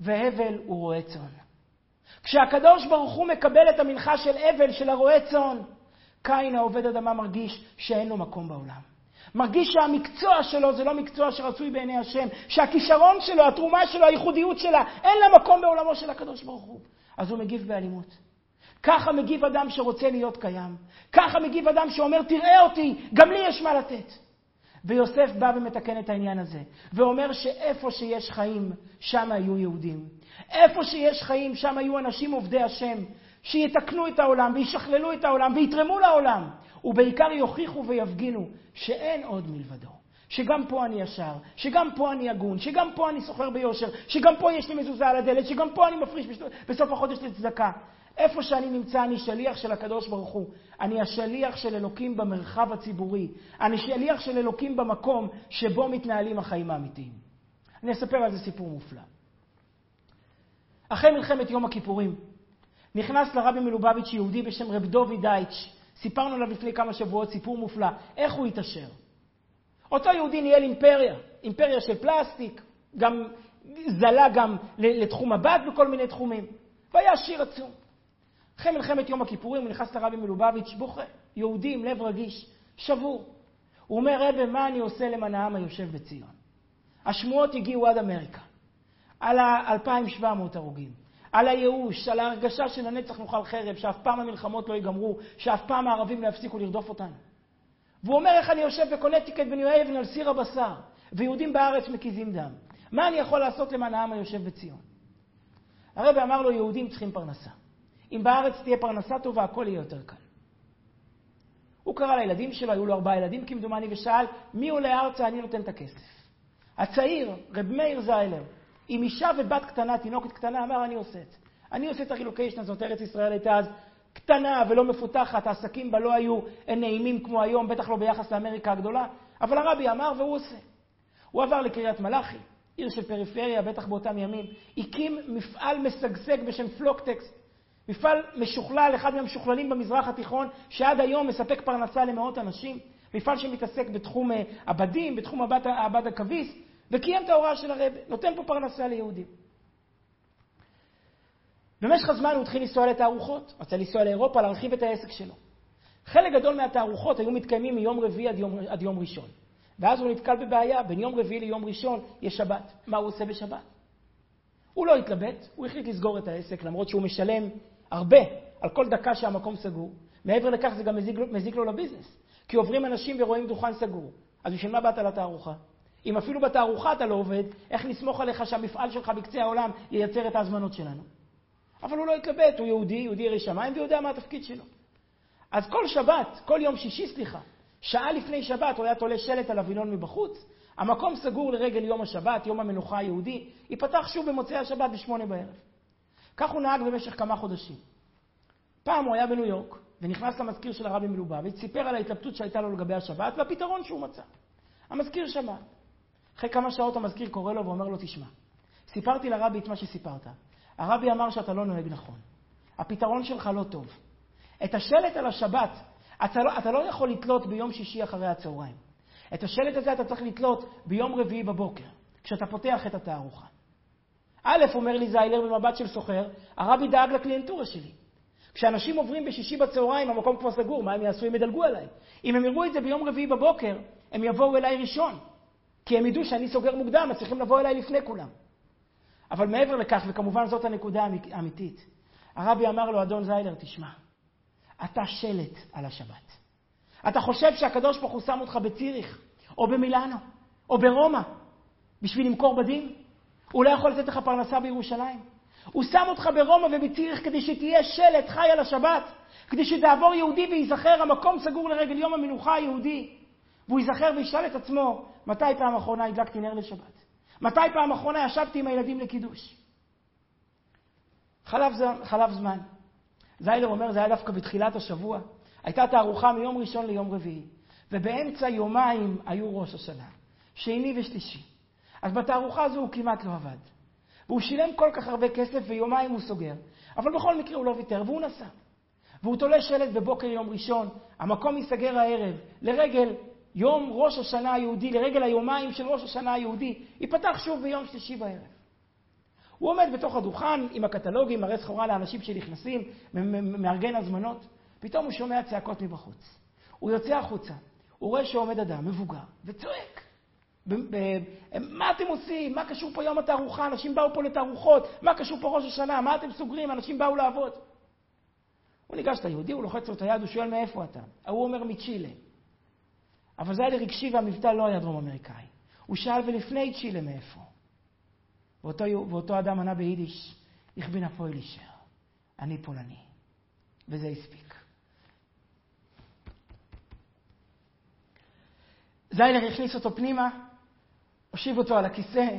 והבל הוא רועה צאן. כשהקדוש ברוך הוא מקבל את המנחה של אבל, של הרועה צאן, קין העובד אדמה מרגיש שאין לו מקום בעולם. מרגיש שהמקצוע שלו זה לא מקצוע שרצוי בעיני השם, שהכישרון שלו, התרומה שלו, הייחודיות שלה, אין לה מקום בעולמו של הקדוש ברוך הוא. אז הוא מגיב באלימות. ככה מגיב אדם שרוצה להיות קיים. ככה מגיב אדם שאומר, תראה אותי, גם לי יש מה לתת. ויוסף בא ומתקן את העניין הזה, ואומר שאיפה שיש חיים, שם היו יהודים. איפה שיש חיים, שם היו אנשים עובדי השם, שיתקנו את העולם, וישכללו את העולם, ויתרמו לעולם, ובעיקר יוכיחו ויפגינו שאין עוד מלבדו. שגם פה אני ישר, שגם פה אני הגון, שגם פה אני סוחר ביושר, שגם פה יש לי מזוזה על הדלת, שגם פה אני מפריש בסוף החודש לצדקה. איפה שאני נמצא, אני שליח של הקדוש ברוך הוא. אני השליח של אלוקים במרחב הציבורי. אני שליח של אלוקים במקום שבו מתנהלים החיים האמיתיים. אני אספר על זה סיפור מופלא. אחרי מלחמת יום הכיפורים, נכנס לרבי מלובביץ' יהודי בשם רב דובי דייטש. סיפרנו עליו לפני כמה שבועות סיפור מופלא. איך הוא התעשר? אותו יהודי ניהל אימפריה, אימפריה של פלסטיק, גם זלה גם לתחום הבד בכל מיני תחומים, והיה עשיר עצום. אחרי מלחמת יום הכיפורים הוא נכנס לרבי מלובביץ', בוכה, יהודי עם לב רגיש, שבור. הוא אומר, רבי, מה אני עושה למען העם היושב בציון? השמועות הגיעו עד אמריקה, על ה-2,700 הרוגים, על הייאוש, על ההרגשה שלנצח נאכל חרב, שאף פעם המלחמות לא ייגמרו, שאף פעם הערבים לא יפסיקו לרדוף אותנו. והוא אומר, איך אני יושב בקונטיקט בניו אבן על סיר הבשר, ויהודים בארץ מקיזים דם. מה אני יכול לעשות למען העם היושב בציון? הרבי אמר לו, יהודים צריכים פרנסה. אם בארץ תהיה פרנסה טובה, הכל יהיה יותר קל. הוא קרא לילדים שלו, היו לו ארבעה ילדים כמדומני, ושאל, מי עולה ארצה, אני נותן את הכסף. הצעיר, רב מאיר זיילר, עם אישה ובת קטנה, תינוקת קטנה, אמר, אני עושה את זה. אני עושה את הרילוקיישן הזאת, ארץ ישראל הייתה אז קטנה ולא מפותחת, העסקים בה לא היו נעימים כמו היום, בטח לא ביחס לאמריקה הגדולה, אבל הרבי אמר והוא עושה. הוא עבר לקריית מלאכי, עיר של פריפריה, בטח באותם ימים, הקים מפעל משגשג בשם פלוקטקס, מפעל משוכלל, אחד מהמשוכללים במזרח התיכון, שעד היום מספק פרנסה למאות אנשים, מפעל שמתעסק בתחום אה, הבדים, בתחום הבד הכביס, וקיים את ההוראה של הרבי, נותן פה פרנסה ליהודים. במשך הזמן הוא התחיל לנסוע לתערוכות, רצה לנסוע לאירופה, להרחיב את העסק שלו. חלק גדול מהתערוכות היו מתקיימים מיום רביעי עד יום, עד יום ראשון. ואז הוא נתקל בבעיה, בין יום רביעי ליום ראשון יש שבת. מה הוא עושה בשבת? הוא לא התלבט, הוא החליט לסגור את העסק, למרות שהוא משלם הרבה על כל דקה שהמקום סגור. מעבר לכך זה גם מזיק, מזיק לו לביזנס. כי עוברים אנשים ורואים דוכן סגור. אז בשביל מה באת לתערוכה? אם אפילו בתערוכה אתה לא עובד, איך נסמוך עליך שהמפעל שלך בקצה העולם ייצר את ההזמנות שלנו? אבל הוא לא התלבט, הוא יהודי, יהודי ירא שמיים, ויודע מה התפקיד שלו. אז כל שבת, כל יום שישי, סליחה, שעה לפני שבת הוא היה תולה שלט על הווילון מבחוץ, המקום סגור לרגל יום השבת, יום המנוחה היהודי, ייפתח שוב במוצאי השבת בשמונה בערב. כך הוא נהג במשך כמה חודשים. פעם הוא היה בניו יורק, ונכנס למזכיר של הרבי מלובביץ', סיפר על ההתלבטות שהייתה לו לגבי השבת, והפתרון שהוא מצא. המזכיר שמע. אחרי כמה שעות המזכיר קורא לו ואומר לו, תשמע, סיפרתי לרבי את מה שסיפרת. הרבי אמר שאתה לא נוהג נכון. הפתרון שלך לא טוב. את השלט על השבת, אתה לא, אתה לא יכול לתלות ביום שישי אחרי הצהריים. את השלט הזה אתה צריך לתלות ביום רביעי בבוקר, כשאתה פותח את התערוכה. א', אומר לי זיילר במבט של סוחר, הרבי דאג לקליינטורה שלי. כשאנשים עוברים בשישי בצהריים, המקום כבר סגור, מה הם יעשו? הם ידלגו עליי. אם הם יראו את זה ביום רביעי בבוקר, הם יבואו אליי ראשון. כי הם ידעו שאני סוגר מוקדם, אז צריכים לבוא אליי לפני כולם. אבל מעבר לכך, וכמובן זאת הנקודה האמיתית, הרבי אמר לו, אדון זיילר, תשמע, אתה שלט על השבת. אתה חושב שהקדוש ברוך הוא שם אותך בציריך, או במילאנו, או ברומא, בשביל למכור בדים? הוא לא יכול לתת לך פרנסה בירושלים. הוא שם אותך ברומא ובציריך כדי שתהיה שלט חי על השבת, כדי שתעבור יהודי וייזכר, המקום סגור לרגל יום המנוחה היהודי. והוא ייזכר וישאל את עצמו, מתי פעם אחרונה הדלקתי נר לשבת? מתי פעם אחרונה ישבתי עם הילדים לקידוש? חלף, חלף זמן. זיילר אומר, זה היה דווקא בתחילת השבוע. הייתה תערוכה מיום ראשון ליום רביעי, ובאמצע יומיים היו ראש השנה, שני ושלישי. אז בתערוכה הזו הוא כמעט לא עבד. והוא שילם כל כך הרבה כסף ויומיים הוא סוגר. אבל בכל מקרה הוא לא ויתר, והוא נסע. והוא תולה שלט בבוקר יום ראשון, המקום ייסגר הערב, לרגל יום ראש השנה היהודי, לרגל היומיים של ראש השנה היהודי, ייפתח שוב ביום שלישי בערב. הוא עומד בתוך הדוכן עם הקטלוגים, מראה סחורה לאנשים שנכנסים, מארגן הזמנות. פתאום הוא שומע צעקות מבחוץ. הוא יוצא החוצה, הוא רואה שעומד אדם מבוגר וצועק. מה אתם עושים? מה קשור פה יום התערוכה? אנשים באו פה לתערוכות. מה קשור פה ראש השנה? מה אתם סוגרים? אנשים באו לעבוד. הוא ניגש ליהודי, הוא לוחץ לו את היד, הוא שואל מאיפה אתה? ההוא אומר מצ'ילה. אבל זה היה לרגשי והמבטא לא היה דרום אמריקאי. הוא שאל ולפני צ'ילה מאיפה? ואותו, ואותו אדם ענה ביידיש, איך בין הפוילישר, אני פולני. וזה הספיק. זיילר הכניס אותו פנימה, הושיב אותו על הכיסא,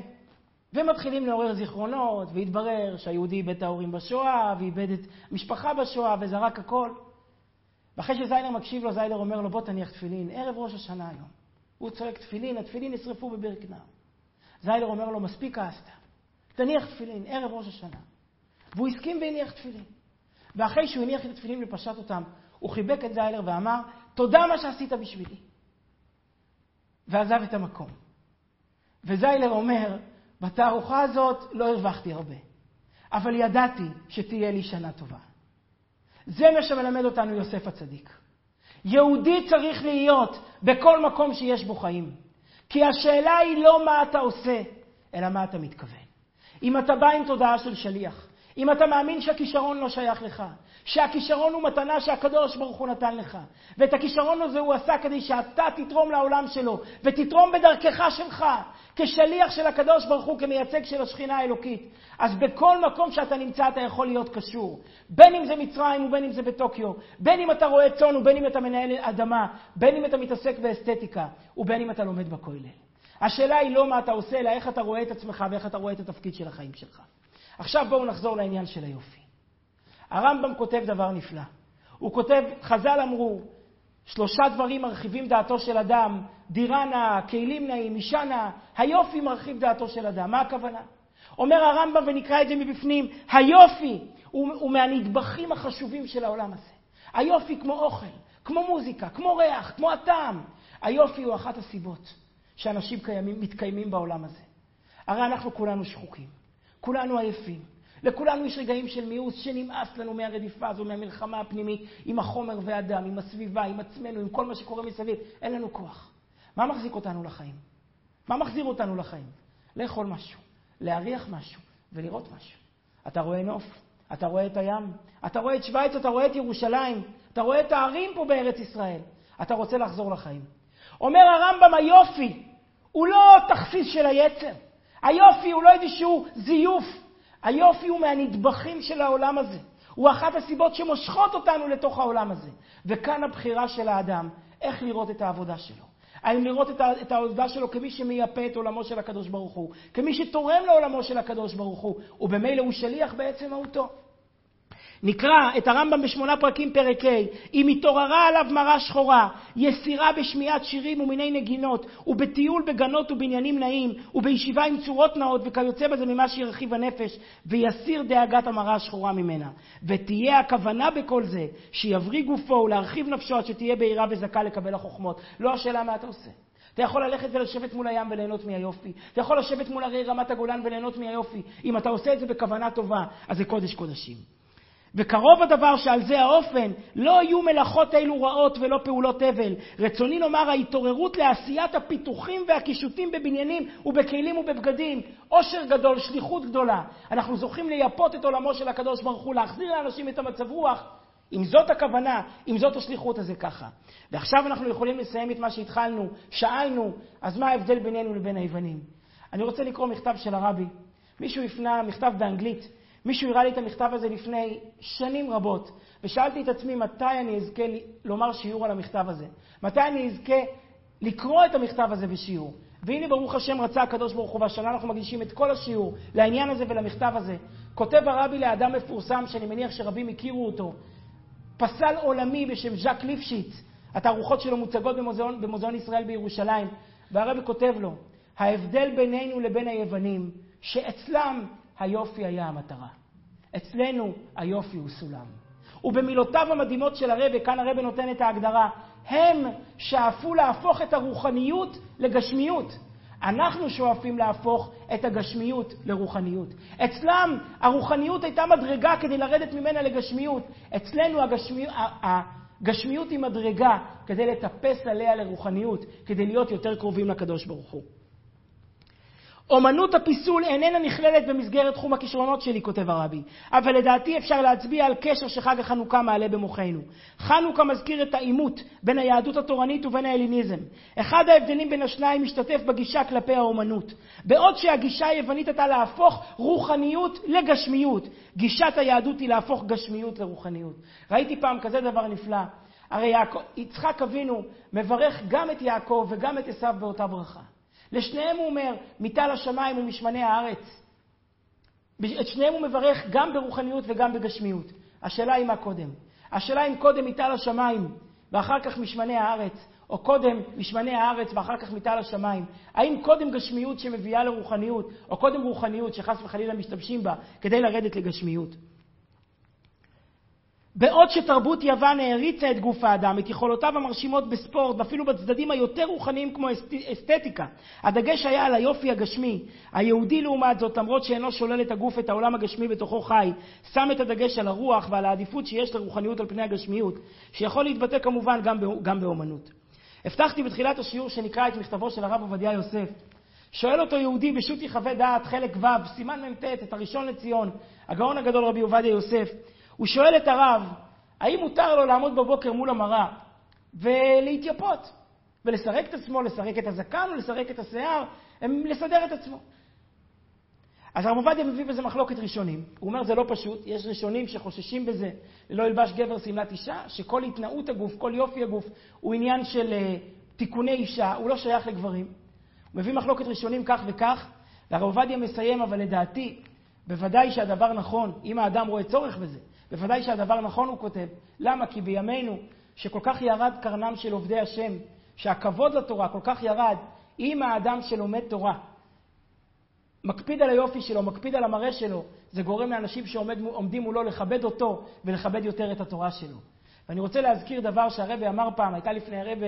ומתחילים לעורר זיכרונות, והתברר שהיהודי איבד את ההורים בשואה, ואיבד את משפחה בשואה, וזרק הכל. ואחרי שזיילר מקשיב לו, זיילר אומר לו, בוא תניח תפילין, ערב ראש השנה היום. הוא צועק תפילין, התפילין נשרפו בברקנר. זיילר אומר לו, מספיק כעסת, תניח תפילין, ערב ראש השנה. והוא הסכים והניח תפילין. ואחרי שהוא הניח את התפילין ופשט אותם, הוא חיבק את זיילר ואמר, תודה מה שעשית בשבילי. ועזב את המקום. וזיילר אומר, בתערוכה הזאת לא הרווחתי הרבה, אבל ידעתי שתהיה לי שנה טובה. זה מה שמלמד אותנו יוסף הצדיק. יהודי צריך להיות בכל מקום שיש בו חיים. כי השאלה היא לא מה אתה עושה, אלא מה אתה מתכוון. אם אתה בא עם תודעה של שליח, אם אתה מאמין שהכישרון לא שייך לך, שהכישרון הוא מתנה שהקדוש ברוך הוא נתן לך, ואת הכישרון הזה הוא עשה כדי שאתה תתרום לעולם שלו, ותתרום בדרכך שלך, כשליח של הקדוש ברוך הוא, כמייצג של השכינה האלוקית. אז בכל מקום שאתה נמצא אתה יכול להיות קשור. בין אם זה מצרים ובין אם זה בטוקיו, בין אם אתה רואה צאן ובין אם אתה מנהל אדמה, בין אם אתה מתעסק באסתטיקה, ובין אם אתה לומד בכולל. השאלה היא לא מה אתה עושה, אלא איך אתה רואה את עצמך ואיך אתה רואה את התפקיד של החיים שלך. עכשיו בואו נחזור לעניין של היופי. הרמב"ם כותב דבר נפלא. הוא כותב, חז"ל אמרו, שלושה דברים מרחיבים דעתו של אדם, דירה נאה, כלים נאים, אישה נאה, היופי מרחיב דעתו של אדם. מה הכוונה? אומר הרמב"ם, ונקרא את זה מבפנים, היופי הוא, הוא מהנדבכים החשובים של העולם הזה. היופי כמו אוכל, כמו מוזיקה, כמו ריח, כמו הטעם. היופי הוא אחת הסיבות שאנשים קיימים, מתקיימים בעולם הזה. הרי אנחנו כולנו שחוקים, כולנו עייפים. לכולנו יש רגעים של מיאוס שנמאס לנו מהרדיפה הזו, מהמלחמה הפנימית, עם החומר והדם, עם הסביבה, עם עצמנו, עם כל מה שקורה מסביב. אין לנו כוח. מה מחזיק אותנו לחיים? מה מחזיר אותנו לחיים? לאכול משהו, להריח משהו ולראות משהו. אתה רואה נוף, אתה רואה את הים, אתה רואה את שווייץ, אתה רואה את ירושלים, אתה רואה את הערים פה בארץ ישראל. אתה רוצה לחזור לחיים. אומר הרמב"ם, היופי הוא לא תכסיס של היצר. היופי הוא לא איזשהו זיוף. היופי הוא מהנדבכים של העולם הזה. הוא אחת הסיבות שמושכות אותנו לתוך העולם הזה. וכאן הבחירה של האדם, איך לראות את העבודה שלו. האם לראות את העבודה שלו כמי שמייפה את עולמו של הקדוש ברוך הוא, כמי שתורם לעולמו של הקדוש ברוך הוא, ובמילא הוא שליח בעצם מהותו. נקרא את הרמב"ם בשמונה פרקים פרק ה' אם התעוררה עליו מרה שחורה, יסירה בשמיעת שירים ומיני נגינות, ובטיול בגנות ובניינים נעים, ובישיבה עם צורות נאות וכיוצא בזה ממה שירחיב הנפש, ויסיר דאגת המרה השחורה ממנה. ותהיה הכוונה בכל זה, שיבריא גופו ולהרחיב נפשו עד שתהיה בהירה וזכה לקבל החוכמות. לא השאלה מה אתה עושה. אתה יכול ללכת ולשבת מול הים וליהנות מהיופי. אתה יכול לשבת מול הרי רמת הגולן וליהנות מהיופי. אם אתה עושה את זה בכוונה טובה, אז זה קודש קודשים. וקרוב הדבר שעל זה האופן, לא יהיו מלאכות אלו רעות ולא פעולות אבל. רצוני לומר ההתעוררות לעשיית הפיתוחים והקישוטים בבניינים ובכלים ובבגדים. עושר גדול, שליחות גדולה. אנחנו זוכים לייפות את עולמו של הקדוש ברוך הוא, להחזיר לאנשים את המצב רוח. אם זאת הכוונה, אם זאת השליחות, אז זה ככה. ועכשיו אנחנו יכולים לסיים את מה שהתחלנו, שאלנו, אז מה ההבדל בינינו לבין היוונים? אני רוצה לקרוא מכתב של הרבי. מישהו הפנה מכתב באנגלית מישהו הראה לי את המכתב הזה לפני שנים רבות, ושאלתי את עצמי מתי אני אזכה לומר שיעור על המכתב הזה. מתי אני אזכה לקרוא את המכתב הזה בשיעור. והנה ברוך השם רצה הקדוש ברוך הוא, והשנה אנחנו מקדישים את כל השיעור לעניין הזה ולמכתב הזה. כותב הרבי לאדם מפורסם, שאני מניח שרבים הכירו אותו, פסל עולמי בשם ז'אק ליפשיץ, התערוכות שלו מוצגות במוזיאון, במוזיאון ישראל בירושלים, והרבי כותב לו, ההבדל בינינו לבין היוונים, שאצלם היופי היה המטרה. אצלנו היופי הוא סולם. ובמילותיו המדהימות של הרבי, כאן הרבי נותן את ההגדרה, הם שאפו להפוך את הרוחניות לגשמיות. אנחנו שואפים להפוך את הגשמיות לרוחניות. אצלם הרוחניות הייתה מדרגה כדי לרדת ממנה לגשמיות. אצלנו הגשמי... הגשמיות היא מדרגה כדי לטפס עליה לרוחניות, כדי להיות יותר קרובים לקדוש ברוך הוא. אומנות הפיסול איננה נכללת במסגרת תחום הכישרונות שלי, כותב הרבי, אבל לדעתי אפשר להצביע על קשר שחג החנוכה מעלה במוחנו. חנוכה מזכיר את העימות בין היהדות התורנית ובין ההליניזם. אחד ההבדלים בין השניים משתתף בגישה כלפי האומנות. בעוד שהגישה היוונית הייתה להפוך רוחניות לגשמיות, גישת היהדות היא להפוך גשמיות לרוחניות. ראיתי פעם כזה דבר נפלא. הרי יעקב, יצחק אבינו מברך גם את יעקב וגם את עשיו באותה ברכה. לשניהם הוא אומר, מטל השמיים ומשמני הארץ. את שניהם הוא מברך גם ברוחניות וגם בגשמיות. השאלה היא מה קודם. השאלה אם קודם מטל השמיים ואחר כך משמני הארץ, או קודם משמני הארץ ואחר כך מטל השמיים. האם קודם גשמיות שמביאה לרוחניות, או קודם רוחניות שחס וחלילה משתמשים בה כדי לרדת לגשמיות. בעוד שתרבות יוון העריצה את גוף האדם, את יכולותיו המרשימות בספורט, ואפילו בצדדים היותר רוחניים כמו אסתטיקה, הדגש היה על היופי הגשמי. היהודי לעומת זאת, למרות שאינו שולל את הגוף, את העולם הגשמי בתוכו חי, שם את הדגש על הרוח ועל העדיפות שיש לרוחניות על פני הגשמיות, שיכול להתבטא כמובן גם, גם באומנות. הבטחתי בתחילת השיעור שנקרא את מכתבו של הרב עובדיה יוסף. שואל אותו יהודי בשו"ת יחווה דעת, חלק ו', סימן מ"ט, את הראשון לציון, הגאון הגדול רבי עובדיה יוסף, הוא שואל את הרב, האם מותר לו לעמוד בבוקר מול המראה ולהתייפות, ולסרק את עצמו, לסרק את הזקן ולסרק את השיער, לסדר את עצמו. אז הרב עובדיה מביא בזה מחלוקת ראשונים. הוא אומר, זה לא פשוט, יש ראשונים שחוששים בזה, ללא ילבש גבר שמלת אישה, שכל התנאות הגוף, כל יופי הגוף, הוא עניין של uh, תיקוני אישה, הוא לא שייך לגברים. הוא מביא מחלוקת ראשונים כך וכך, והרב עובדיה מסיים, אבל לדעתי, בוודאי שהדבר נכון, אם האדם רואה צורך בזה, בוודאי שהדבר נכון, הוא כותב. למה? כי בימינו, שכל כך ירד קרנם של עובדי השם, שהכבוד לתורה כל כך ירד, אם האדם שלומד תורה מקפיד על היופי שלו, מקפיד על המראה שלו, זה גורם לאנשים שעומדים מולו לכבד אותו ולכבד יותר את התורה שלו. ואני רוצה להזכיר דבר שהרבה אמר פעם, הייתה לפני הרבה,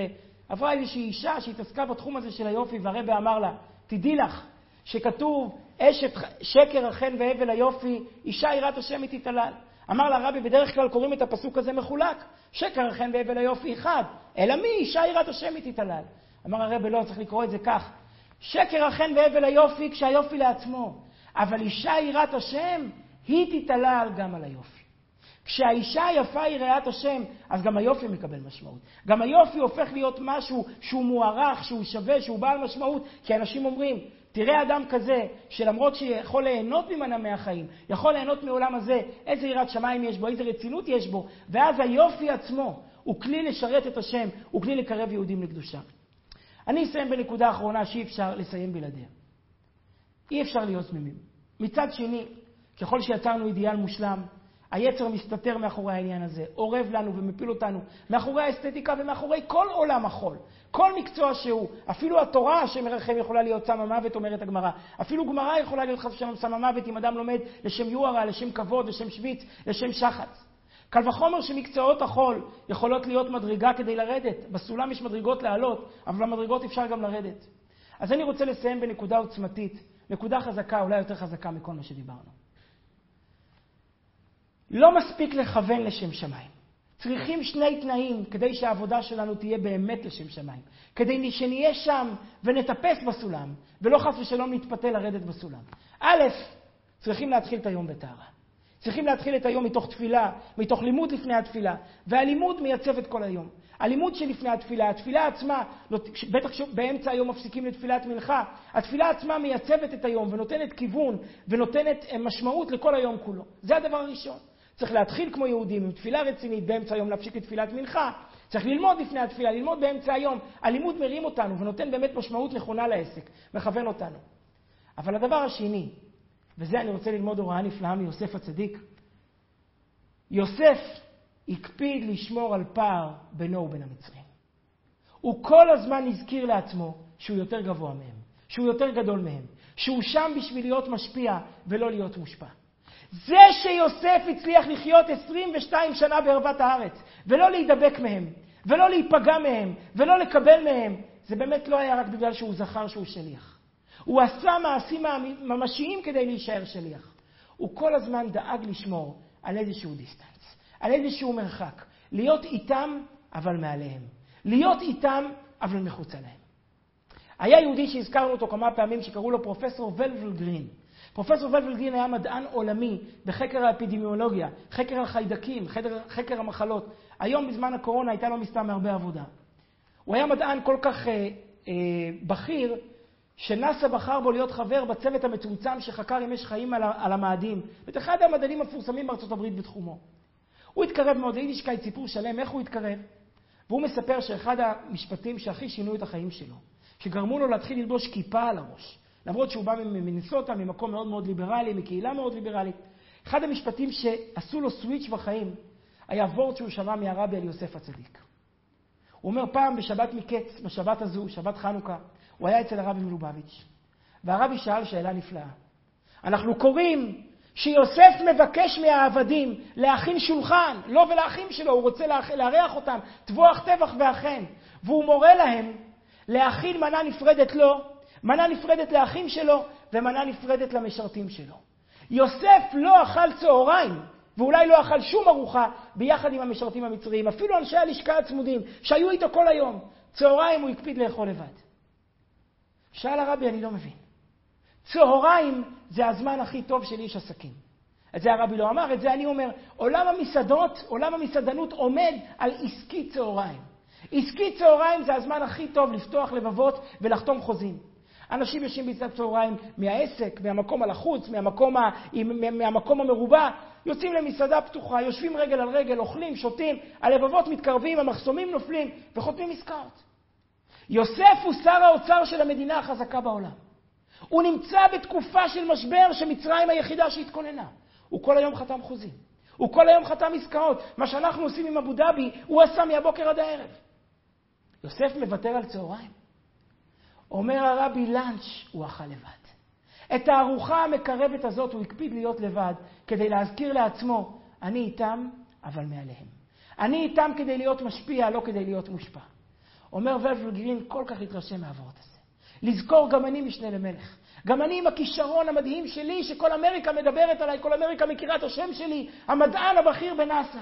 עברה איזושהי אישה שהתעסקה בתחום הזה של היופי, והרבה אמר לה, תדעי לך שכתוב, אשת שקר החן והבל היופי, אישה יראת השם היא תתעלל. אמר לה רבי, בדרך כלל קוראים את הפסוק הזה מחולק. שקר החן והבל היופי אחד. אלא מי? אישה יראת השם היא תתעלל. אמר הרבי, לא, צריך לקרוא את זה כך. שקר החן והבל היופי כשהיופי לעצמו. אבל אישה יראת השם, היא תתעלל גם על היופי. כשהאישה היפה היא רעת השם, אז גם היופי מקבל משמעות. גם היופי הופך להיות משהו שהוא מוערך, שהוא שווה, שהוא בעל משמעות, כי אנשים אומרים, תראה אדם כזה, שלמרות שיכול ליהנות ממנה מהחיים, יכול ליהנות מעולם הזה, איזה יראת שמיים יש בו, איזה רצינות יש בו, ואז היופי עצמו הוא כלי לשרת את השם, הוא כלי לקרב יהודים לקדושה. אני אסיים בנקודה אחרונה שאי אפשר לסיים בלעדיה. אי אפשר להיות תמימים. מצד שני, ככל שיצרנו אידיאל מושלם, היצר מסתתר מאחורי העניין הזה, אורב לנו ומפיל אותנו מאחורי האסתטיקה ומאחורי כל עולם החול. כל מקצוע שהוא, אפילו התורה השם ירחם יכולה להיות סם המוות, אומרת הגמרא. אפילו גמרא יכולה להיות חס ושלום סם המוות אם אדם לומד לשם יוהרה, לשם כבוד, לשם שוויץ, לשם שחץ. קל וחומר שמקצועות החול יכולות להיות מדרגה כדי לרדת. בסולם יש מדרגות לעלות, אבל במדרגות אפשר גם לרדת. אז אני רוצה לסיים בנקודה עוצמתית, נקודה חזקה, אולי יותר חזקה מכל מה שדיברנו. לא מספיק לכוון לשם שמיים. צריכים שני תנאים כדי שהעבודה שלנו תהיה באמת לשם שמיים. כדי שנהיה שם ונטפס בסולם, ולא חס ושלום נתפתה לרדת בסולם. א', צריכים להתחיל את היום בטהרה. צריכים להתחיל את היום מתוך תפילה, מתוך לימוד לפני התפילה, והלימוד מייצב את כל היום. הלימוד שלפני התפילה, התפילה עצמה, לא, בטח באמצע היום מפסיקים לתפילת מנחה, התפילה עצמה מייצבת את היום ונותנת כיוון ונותנת אה, משמעות לכל היום כולו. זה הדבר הראשון. צריך להתחיל כמו יהודים עם תפילה רצינית, באמצע היום להפסיק לתפילת מנחה. צריך ללמוד לפני התפילה, ללמוד באמצע היום. הלימוד מרים אותנו ונותן באמת משמעות נכונה לעסק, מכוון אותנו. אבל הדבר השני, וזה אני רוצה ללמוד הוראה נפלאה מיוסף הצדיק, יוסף הקפיד לשמור על פער בינו ובין המצרים. הוא כל הזמן הזכיר לעצמו שהוא יותר גבוה מהם, שהוא יותר גדול מהם, שהוא שם בשביל להיות משפיע ולא להיות מושפע. זה שיוסף הצליח לחיות 22 שנה בערוות הארץ, ולא להידבק מהם, ולא להיפגע מהם, ולא לקבל מהם, זה באמת לא היה רק בגלל שהוא זכר שהוא שליח. הוא עשה מעשים ממשיים כדי להישאר שליח. הוא כל הזמן דאג לשמור על איזשהו distance, על איזשהו מרחק. להיות איתם, אבל מעליהם. להיות איתם, אבל מחוצה להם. היה יהודי שהזכרנו אותו כמה פעמים, שקראו לו פרופסור וולוול גרין. פרופסור וולוול גרין היה מדען עולמי בחקר האפידמיולוגיה, חקר החיידקים, חקר, חקר המחלות. היום בזמן הקורונה הייתה לו מן הסתם הרבה עבודה. הוא היה מדען כל כך אה, אה, בכיר, שנאס"א בחר בו להיות חבר בצוות המצומצם שחקר אם יש חיים על, על המאדים, ואת אחד המדענים המפורסמים בארצות הברית בתחומו. הוא התקרב מאוד ליידישקייט, סיפור שלם, איך הוא התקרב? והוא מספר שאחד המשפטים שהכי שינו את החיים שלו, שגרמו לו להתחיל ללבוש כיפה על הראש, למרות שהוא בא ממינסוטה, ממקום מאוד מאוד ליברלי, מקהילה מאוד ליברלית. אחד המשפטים שעשו לו סוויץ' בחיים היה וורט שהוא שמע מהרבי על יוסף הצדיק. הוא אומר, פעם בשבת מקץ, בשבת הזו, שבת חנוכה, הוא היה אצל הרבי מלובביץ', והרבי שאל שאלה נפלאה. אנחנו קוראים שיוסף מבקש מהעבדים להכין שולחן, לא ולאחים שלו, הוא רוצה לארח אותם, טבוח טבח ואכן, והוא מורה להם להכין מנה נפרדת לו מנה נפרדת לאחים שלו ומנה נפרדת למשרתים שלו. יוסף לא אכל צהריים, ואולי לא אכל שום ארוחה ביחד עם המשרתים המצריים, אפילו אנשי הלשכה הצמודים, שהיו איתו כל היום. צהריים הוא הקפיד לאכול לבד. שאל הרבי, אני לא מבין. צהריים זה הזמן הכי טוב של איש עסקים. את זה הרבי לא אמר, את זה אני אומר. עולם המסעדות, עולם המסעדנות עומד על עסקי צהריים. עסקי צהריים זה הזמן הכי טוב לפתוח לבבות ולחתום חוזים. אנשים יושבים ביצת צהריים מהעסק, מהמקום הלחוץ, מהמקום, ה... מהמקום המרובע, יוצאים למסעדה פתוחה, יושבים רגל על רגל, אוכלים, שותים, הלבבות מתקרבים, המחסומים נופלים וחותמים עסקאות. יוסף הוא שר האוצר של המדינה החזקה בעולם. הוא נמצא בתקופה של משבר שמצרים היחידה שהתכוננה. הוא כל היום חתם חוזים. הוא כל היום חתם עסקאות. מה שאנחנו עושים עם אבו דאבי, הוא עשה מהבוקר עד הערב. יוסף מוותר על צהריים. אומר הרבי, לאנץ' הוא אכל לבד. את הארוחה המקרבת הזאת הוא הקפיד להיות לבד, כדי להזכיר לעצמו, אני איתם, אבל מעליהם. אני איתם כדי להיות משפיע, לא כדי להיות מושפע. אומר ולפל גרין, כל כך התרשם מהעברות הזה. לזכור, גם אני משנה למלך. גם אני עם הכישרון המדהים שלי, שכל אמריקה מדברת עליי, כל אמריקה מכירה את השם שלי, המדען הבכיר בנאס"א.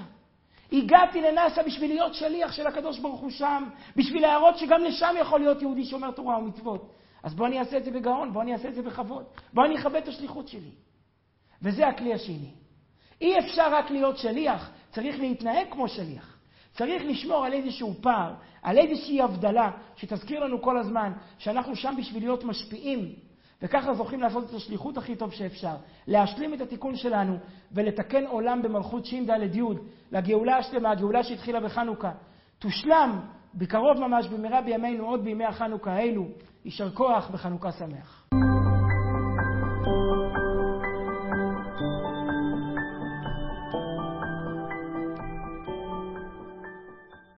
הגעתי לנאסא בשביל להיות שליח של הקדוש ברוך הוא שם, בשביל להראות שגם לשם יכול להיות יהודי שומר תורה ומצוות. אז בוא אני אעשה את זה בגאון, בוא אני אעשה את זה בכבוד, בוא אני אכבד את השליחות שלי. וזה הכלי השני. אי אפשר רק להיות שליח, צריך להתנהג כמו שליח. צריך לשמור על איזשהו פער, על איזושהי הבדלה, שתזכיר לנו כל הזמן שאנחנו שם בשביל להיות משפיעים וככה זוכים לעשות את השליחות הכי טוב שאפשר, להשלים את התיקון שלנו ולתקן עולם במלכות ש"ד י, לגאולה השלמה, הגאולה שהתחילה בחנוכה. תושלם בקרוב ממש, במהרה בימינו, עוד בימי החנוכה האלו. יישר כוח וחנוכה שמח. thank you